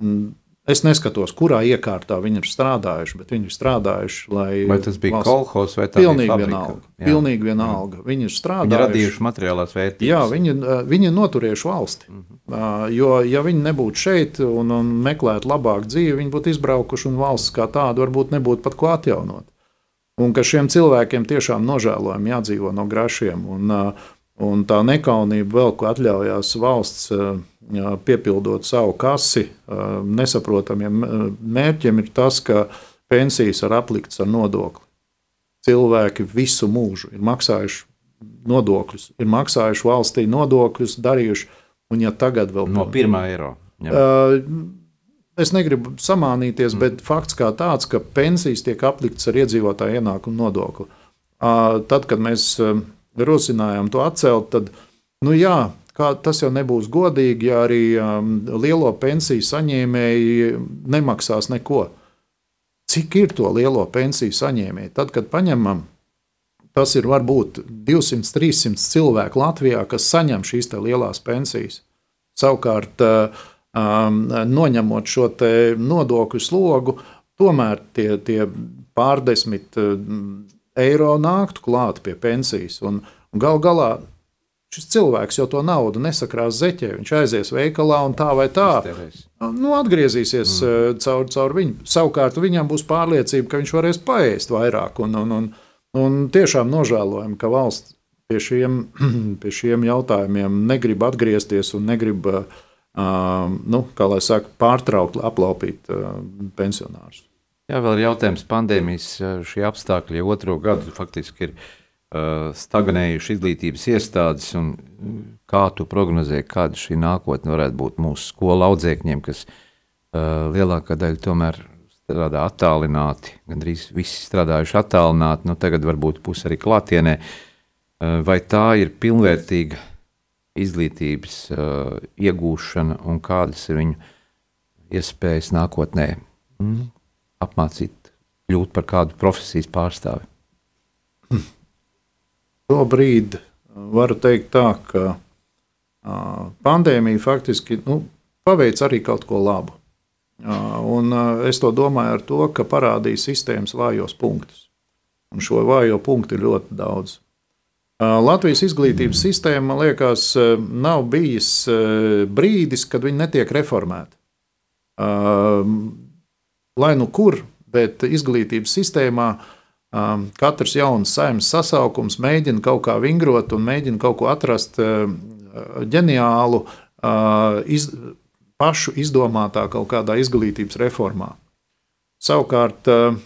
mm, es neskatos, kurā iekārtā viņi ir strādājuši, bet viņi ir strādājuši, lai Vai tas bija valsts- kolhos vai tā Pilnīgi fabrika? vienalga. Jā. Pilnīgi vienalga. Viņi ir Viņi strādājuši. radījuši materiālās vērtības. Jā, viņi, viņi ir noturējuši valsti. Mm -hmm. Jo, ja viņi nebūtu šeit un, un meklētu labāku dzīvi, viņi būtu izbraukuši un valsts kā tāda varbūt nebūtu pat ko atjaunot. Un ka šiem cilvēkiem tiešām nožēlojami jādzīvo no grašiem. Un, ā, un tā nekaunība vēl, ko atļaujās valsts ā, jā, piepildot savu kasi, ā, nesaprotamiem mērķiem, ir tas, ka pensijas ir apliktas ar nodokli. Cilvēki visu mūžu ir maksājuši nodokļus, ir maksājuši valstī nodokļus, darījuši, un ja tagad vēl No pirmā eiro. Uh, Es negribu samānīties, mm. bet fakts kā tāds, ka pensijas tiek apliktas ar iedzīvotāju ienākumu nodokli. Uh, Tad, kad mēs uh, rosinājām to atcelt, tad nu jā, kā, tas jau nebūs godīgi, ja arī um, lielo pensiju saņēmēji nemaksās neko. Cik ir to lielo pensiju saņēmēju? Tad, kad paņemam, tas ir varbūt 200, 300 cilvēku Latvijā, kas saņem šīs lielās pensijas. Savukārt, uh, um, noņemot šo nodokļu slogu, tomēr tie, tie pārdesmit um, eiro nāktu klāt pie pensijas. Un, un gal galā šis cilvēks jau to naudu nesakrās zeķē. Viņš aizies veikalā un tā vai tā. Nu, atgriezīsies mm. caur, caur viņu. Savukārt viņam būs pārliecība, ka viņš varēs paēst vairāk. Un, un, un, un tiešām nožēlojam, ka valsts pie šiem, pie šiem jautājumiem negrib atgriezties un negrib, uh, nu, kā lai saka, pārtraukt, aplaupīt uh, pensionārus. Jā, vēl ir jautājums pandēmijas šie apstākļi jau otro gadu faktiski ir uh, stagnējuši izglītības iestādes, un kā tu prognozē, kāda šī nākotne varētu būt mūsu skolu audzēkņiem, kas uh, lielākā daļa tomēr strādā attālināti, gandrīz visi strādājuši attālināti, nu tagad varbūt puse arī klātienē. Uh, vai tā ir pilnvērtīga izglītības uh, iegūšana un kādas ir viņu iespējas nākotnē? Mm apmācīt, kļūt par kādu profesijas pārstāvi. Šobrīd varu teikt tā, ka uh, pandēmija faktiski nu, paveic arī kaut ko labu. Uh, un, uh, es to domāju ar to, ka parādīja sistēmas vājos punktus. Un šo vājo punktu ir ļoti daudz. Uh, Latvijas izglītības sistēma, man liekas, uh, nav bijis uh, brīdis, kad viņa netiek reformēta. Uh, lai nu kur, bet izglītības sistēmā um, katrs jauns saimnes sasaukums mēģina kaut kā vingrot un mēģina kaut ko atrast uh, ģeniālu, uh, iz, pašu izdomātā kaut kādā izglītības reformā. Savukārt, uh,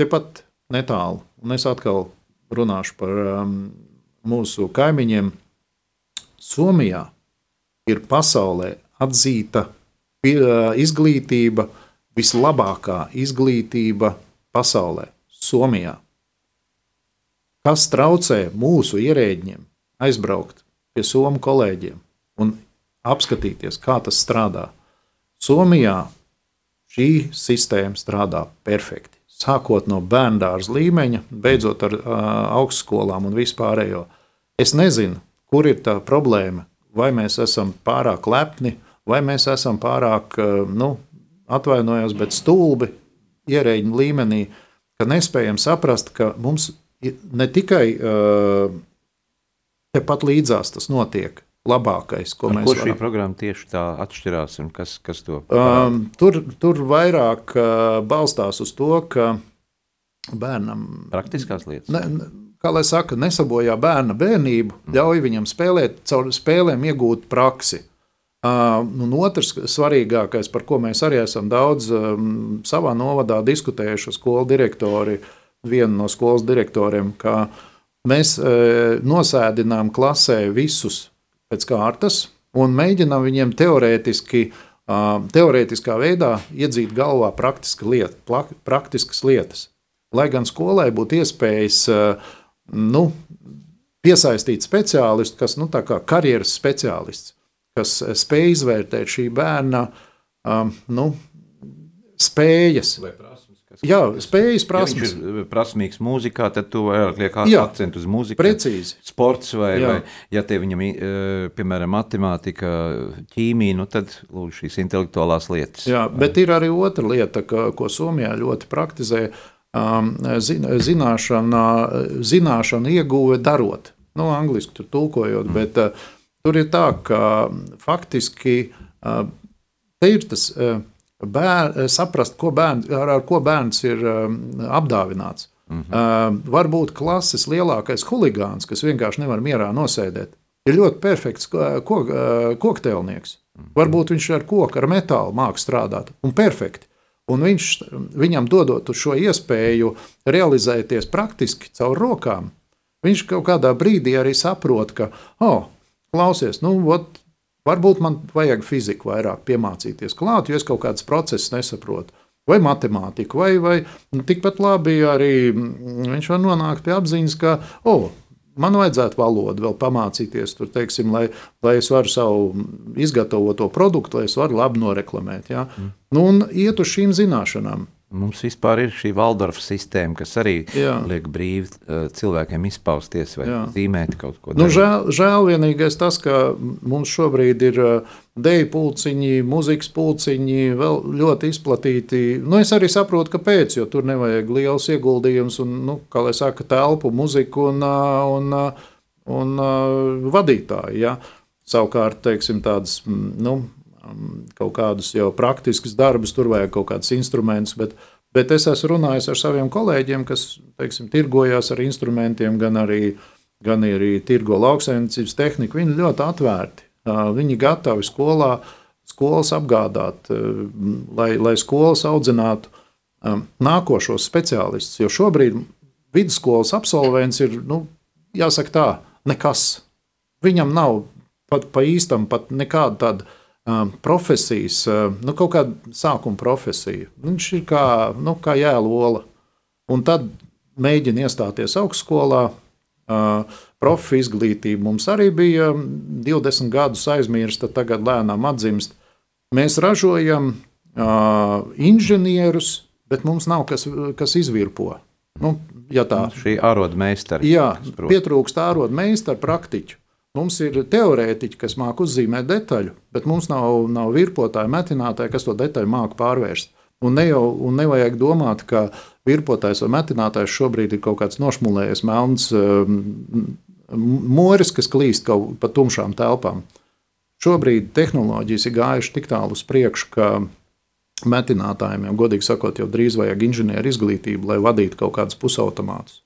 tepat netālu, un es atkal runāšu par um, mūsu kaimiņiem, Somijā ir pasaulē atzīta pie- izglītība, vislabākā izglītība pasaulē, Somijā. Kas traucē mūsu ierēģiem aizbraukt pie somu kolēģiem un apskatīties, kā tas strādā? Somijā šī sistēma strādā perfekti. Sākot no bērngārza līmeņa, beidzot ar uh, augstskolām un vispārējo. Es nezinu, kur ir tā problēma. Vai mēs esam pārāk lepni, vai mēs esam pārāk, nu, atvainojos, bet stulbi ierēģiņu līmenī, ka nespējam saprast, ka mums ne tikai tepat līdzās tas notiek, labākais, ko Ar mēs ko šī varam. programma tieši tā atšķirās un kas, kas to Um, tur, tur vairāk uh, balstās uz to, ka bērnam, praktiskās lietas? ne, ne, kā lai saka, nesabojā bērna bērnību, ļauj viņam spēlēt, caur spēlēm iegūt praksi. Uh, un otrs svarīgākais, par ko mēs arī esam daudz savā novadā diskutējuši, skolu direktori, viena no skolas direktoriem, ka mēs nosēdinām klasē visus pēc kārtas un mēģinām viņiem teorētiski, teorētiskā veidā iedzīt galvā praktiska lieta, praktiskas lietas. Lai gan skolai būtu iespējas nu, piesaistīt speciālistu, kas nu, ir karjeras speciālists, kas spēj izvērtēt šī bērna um, nu, spējas. Jā, spējas, Ja viņš prasmes. ir prasmīgs mūzikā, tad tu vairāk liek akcentu uz mūziku. Precīzi. Sports vai, Jā. vai ja tie viņam, eh, piemēram, matemātika, ķīmija, nu tad lūdzu šīs intelektuālās lietas. Jā, bet ir arī otra lieta, ka, ko Somijā ļoti praktizē. Um, zin- zināšana, zināšana ieguve darot. Nu, angliski tur tulkojot, mm. bet uh, tur ir tā, ka faktiski uh, te ir tas uh, bēr, saprast, ko bērns, ar, ar ko bērns ir apdāvināts. Mm -hmm. uh, varbūt klases lielākais huligāns, kas vienkārši nevar mierā nosēdēt, ir ļoti perfekts ko, ko, kokteilnieks. Varbūt viņš ar koku, ar metālu mākslā strādāt, un perfekti. Un viņš, viņam dodot šo iespēju realizēties praktiski caur rokām, viņš kaut kādā brīdī arī saprot, ka, oh, klausies, nu, ot, varbūt man vajag fiziku vairāk piemācīties klāt, jo es kaut kādas procesus nesaprotu. Vai matemātiku, vai, vai nu, tikpat labi arī mm, viņš var nonākt pie apziņas, ka, oh, man vajadzētu valodu vēl pamācīties, tur, teiksim, lai, lai es varu savu izgatavoto produktu, lai es varu labi noreklamēt. Ja? Mm. Nu, un iet uz šīm zināšanām. Mums vispār ir šī Valdorfa sistēma, kas arī Jā. liek brīvi cilvēkiem izpausties vai Jā. zīmēt kaut ko Nu, žēl, žēl vienīgais tas, ka mums šobrīd ir deju pulciņi, mūzikas pulciņi, vēl ļoti izplatīti. Nu, es arī saprotu, kāpēc, jo tur nevajag liels ieguldījums un, nu, kā lai saka, telpu, muziku un, un, un uh, vadītāju. Ja? Savukārt, teiksim, tādas, nu, kaut kādus jau praktiskus darbus, tur vajag kaut kādus instrumentus, bet, bet es esmu runājis ar saviem kolēģiem, kas, teiksim, tirgojās ar instrumentiem, gan arī, gan arī tirgo lauksaimniecības tehniku. Viņi ļoti atvērti. Viņi gatavi skolā, skolas apgādāt, lai, lai skolas audzinātu nākošos speciālistus. Jo šobrīd vidusskolas absolvents ir, nu, jāsaka tā, nekas. Viņam nav pat pa īstam, pat nekāda tāda profesijas, um, nu, kaut kāda sākuma profesija. Viņš ir kā, nu, kā jēlola. Un tad mēģina iestāties augstskolā. Uh, Profi izglītība mums arī bija um, 20 gadus aizmirsta, tagad lēnām atdzimst. Mēs ražojam uh, inženierus, bet mums nav kas, kas izvirpo. Nu, ja tā, Šī āroda meistara. Jā, kas prot. pietrūkst ārodu meistaru, praktiķu. Mums ir teorētiķi, kas māca uzzīmēt detaļu, bet mums nav, nav virpotāji, metinātāji, kas to detaļu māca pārvērst. Un, ne jau, un nevajag domāt, ka virpotājs vai metinātājs šobrīd ir kaut kāds nošmulējies melns um, moris, kas klīst kaut pa tumšām telpām. Šobrīd tehnoloģijas ir gājušas tik tālu uz priekšu, ka metinātājiem, jau godīgi sakot, jau drīz vajag inženieru izglītību, lai vadītu kaut kādus pusautomātus.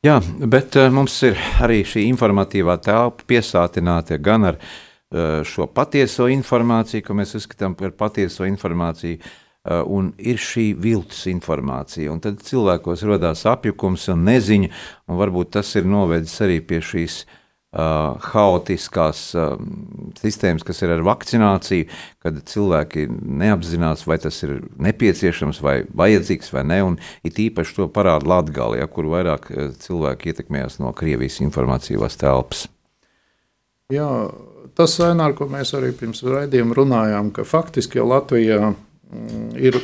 Jā, bet uh, mums ir arī šī informatīvā telpa piesātināta gan ar uh, šo patieso informāciju, ko mēs uzskatām par patieso informāciju, uh, un ir šī viltus informācija. Un tad cilvēkos radās apjukums un neziņa, un varbūt tas ir novedis arī pie šīs uh, haotiskās uh, sistēmas, kas ir ar vakcināciju, kad cilvēki neapzinās, vai tas ir nepieciešams, vai vajadzīgs, vai. Un it īpaši to parāda Latvijā, ja, kur vairāk cilvēki ietekmējās no Krievijas informatīvās telpas. Jā, tas scenārijs, ko mēs arī pirms raidījuma runājām, ka faktiski jau Latvijā mm, ir,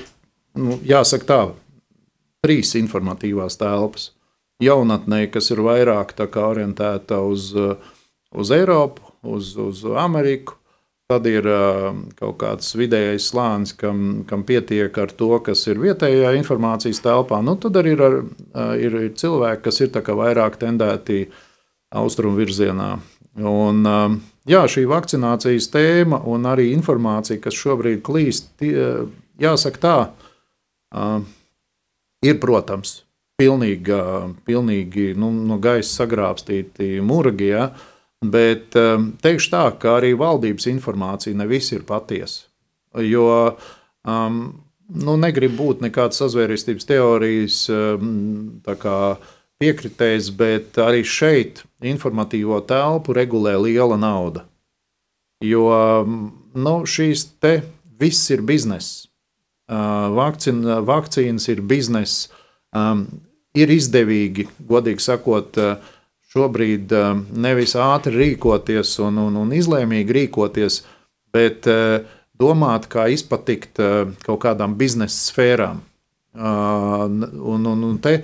nu, jāsaka tā, trīs informatīvās telpas. Jaunatnē, kas ir vairāk orientēta uz, uz Eiropu, uz, uz Ameriku, tad ir kaut kāds vidējais slānis, kam, kam pietiek ar to, kas ir vietējā informācijas telpā. Nu, tad arī ir, ar, ir, ir cilvēki, kas ir vairāk tendēti austrumu virzienā. Un, jā, šī vakcinācijas tēma un arī informācija, kas šobrīd klīst, jāsaka tā, ir, protams, pilnīgi, pilnīgi nu, no gaisa sagrābstīti murgi, ja, bet teikšu tā, ka arī valdības informācija ne viss ir patiesa. Jo um, nu, negrib būt nekādas sazvērestības teorijas kā, piekritējs, bet arī šeit informatīvo telpu regulē liela nauda. Jo nu, šīs te viss ir bizness. Vakcina, vakcīnas ir bizness. Ir izdevīgi, godīgi sakot, šobrīd nevis ātri rīkoties un, un, un izlēmīgi rīkoties, bet domāt, kā izpatikt kaut kādām biznesa sfērām. Un, un, un te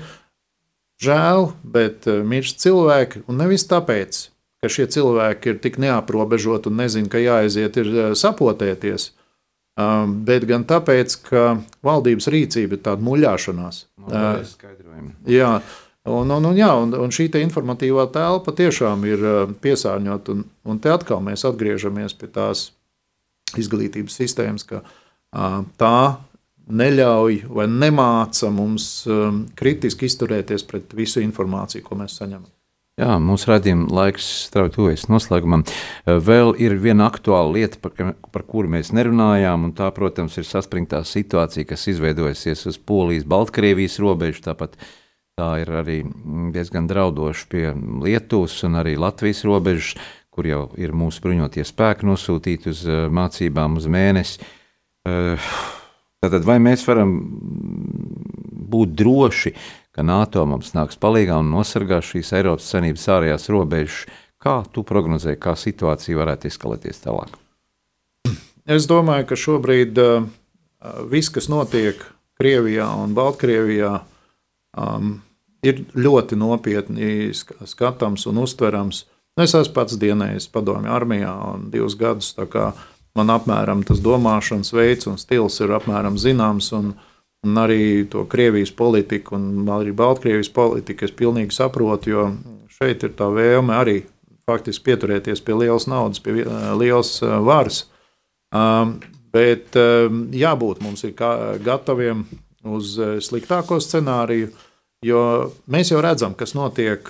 žēl, bet mirst cilvēki, un nevis tāpēc, ka šie cilvēki ir tik neaprobežoti un nezina, ka jāaiziet ir sapotēties, bet gan tāpēc, ka valdības rīcība ir tāda muļāšanās. Jā, un, un, un, jā, un, un šī informatīvā telpa tiešām ir piesārņota, un, un te atkal mēs atgriežamies pie tās izglītības sistēmas, ka tā neļauj vai nemāca mums kritiski izturēties pret visu informāciju, ko mēs saņemam. Jā, mūsu redzējuma laiks strauji tuvojas noslēgumam. Vēl ir viena aktuāla lieta, par, par kuru mēs nerunājām, un tā, protams, ir saspringtā situācija, kas izveidojusies uz Polijas-Baltkrievijas robežas. Tāpat tā ir arī diezgan draudoša pie Lietuvas un arī Latvijas robežas, kur jau ir mūsu bruņotie spēki nosūtīti uz mācībām uz mēnesi. Tātad, vai mēs varam būt droši, ka NATO mums nāks palīdzīgā un nosargās šīs Eiropas Savienības ārējās robežas. Kā tu prognozēji, kā situācija varētu eskalēties tālāk? Es domāju, ka šobrīd uh, viss, kas notiek Krievijā un Baltkrievijā, um, ir ļoti nopietni skatāms un uztverams. Es esmu pats dienējis padomju armijā un divus gadus. Man apmēram tas domāšanas veids un stils ir apmēram zināms. Un, uh, un arī to Krievijas politiku un arī Baltkrievijas politiku es pilnīgi saprotu, jo šeit ir tā vēlme arī faktiski pieturēties pie lielas naudas, pie lielas varas. Bet jābūt mums ir gataviem uz sliktāko scenāriju, jo mēs jau redzam, kas notiek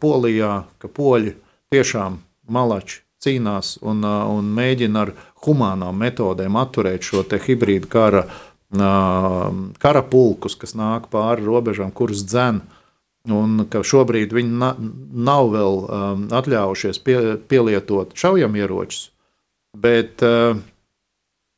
Polijā, ka poļi tiešām malači cīnās un, un mēģina ar humānām metodēm atturēt šo hibrīdu kara uh, karapulkus, kas nāk pāri robežām, kurus dzen. Un ka šobrīd viņi na, nav vēl um, atļaujušies pie, pielietot šaujamieročus, bet uh,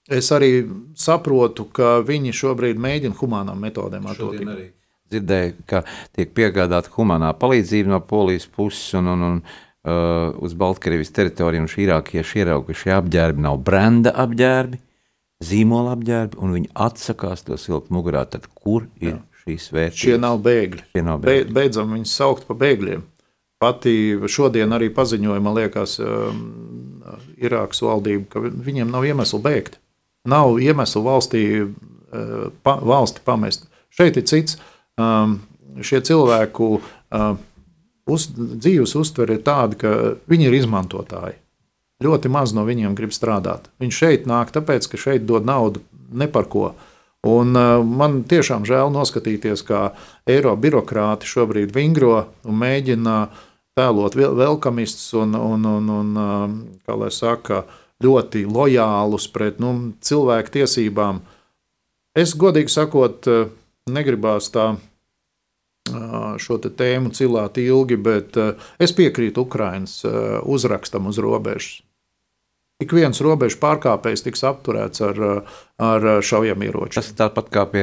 es arī saprotu, ka viņi šobrīd mēģina humanām metodēm attīstīt. Dzirdēju, ka tiek piegādāta humanā palīdzība no polijas puses un, un, un uh, uz Baltkrievijas teritoriju, šī irākieši šie apģērbi nav brenda apģērbi, zīmola apģērbi, un viņi atsakās to siltu mugurā. Tad kur ir Jā. šīs vērtības? Šie nav bēgļi. Šie nav bēgļi. Be, beidzam viņus saukt par bēgļiem. Pati šodien arī paziņoja, man liekas, um, Irākas valdība, ka viņiem nav iemeslu bēgt. Nav iemeslu valstī, uh, pa, valsti pamest. Šeit ir cits. Um, šie cilvēku uh, uz, dzīves uztvere ir tāda, ka viņi ir izmantotāji. Ļoti maz no viņiem grib strādāt. Viņš šeit nāk, tāpēc, ka šeit dod naudu ne par ko. Un, uh, man tiešām žēl noskatīties, kā eiro birokrāti šobrīd vingro un mēģina tēlot velkamistus un, un, un, un uh, kā lai saka, ļoti lojālus pret nu, cilvēku tiesībām. Es godīgi sakot, uh, negribās tā šo tēmu cilāt ilgi, bet es piekrītu Ukraiņas uzrakstam uz robežas. Ik viens robežu pārkāpējs tiks apturēts ar, ar šaujamieroču. Tas ir tāpat kā pie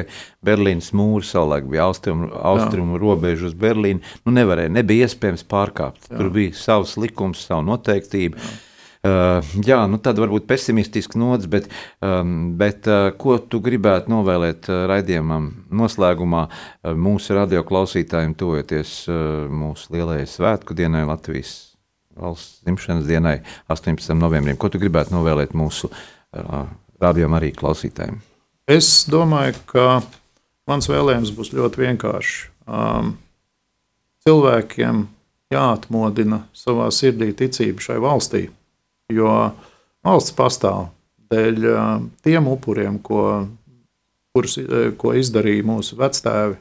Berlīnas mūra savulaik bija austrumu, austrumu robeža uz Berlīnu. Nu, nevarēja, nebija iespējams pārkāpt. Jā. Tur bija savs likums, savu noteiktību. Jā. Uh, jā, nu tad varbūt pesimistisks nods, bet, um, bet uh, ko tu gribētu novēlēt uh, raidījumam noslēgumā uh, mūsu radioklausītājiem, tojoties uh, mūsu lielajai svētku dienai Latvijas valsts dzimšanas dienai, 18. novembrim. Ko tu gribētu novēlēt mūsu uh, rādījuma arī klausītājiem? Es domāju, ka mans vēlējums būs ļoti vienkāršs. Um, cilvēkiem jāatmodina savā sirdī ticība šai valstī, jo valsts pastāv dēļ uh, tiem upuriem, ko, kurus, ko izdarīja mūsu vectēvi,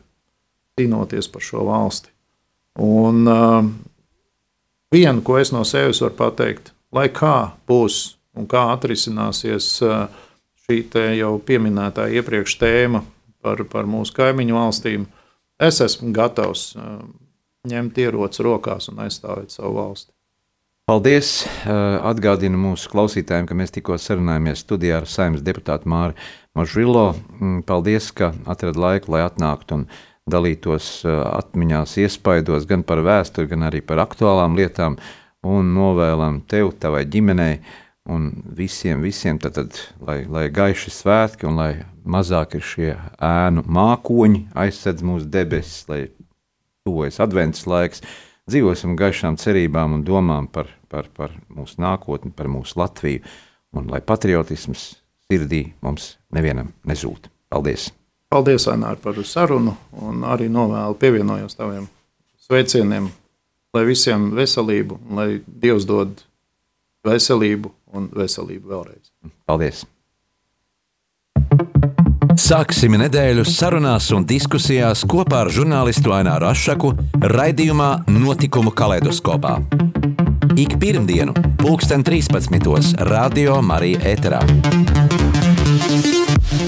cīnoties par šo valsti. Un, uh, vienu, ko es no sevis varu pateikt, lai kā būs un kā atrisināsies šī jau pieminētā iepriekš tēma par, par mūsu kaimiņu valstīm, es esmu gatavs ņemt ieroci rokās un aizstāvēt savu valsti. Paldies! Atgādinu mūsu klausītājiem, ka mēs tikko sarunājāmies studijā ar saimnes deputātu Māri Mažrilo. Mm, paldies, ka atradāt laiku, lai atnāktu un dalītos atmiņās, iespaidos gan par vēsturi, gan arī par aktuālām lietām, un novēlam tev, tavai ģimenei un visiem, visiem tad, tad, lai, lai gaiši svētki un lai mazāk ir šie ēnu mākoņi aizsedz mūsu debesis, lai tuvojas advents laiks, dzīvosim gaišām cerībām un domām par, par, par mūsu nākotni, par mūsu Latviju, un lai patriotisms sirdī mums nevienam nezūd. Paldies! Paldies, Ainār, par sarunu un arī novēlu pievienojos taviem sveicieniem, lai visiem veselību, lai Dievs dod veselību un veselību vēlreiz. Paldies! Sāksim nedēļu sarunās un diskusijās kopā ar žurnālistu Aināru Ašaku raidījumā Notikumu kaleidoskopā. Ik pirmdienu, pulksten 13. Radio Marija Eterā.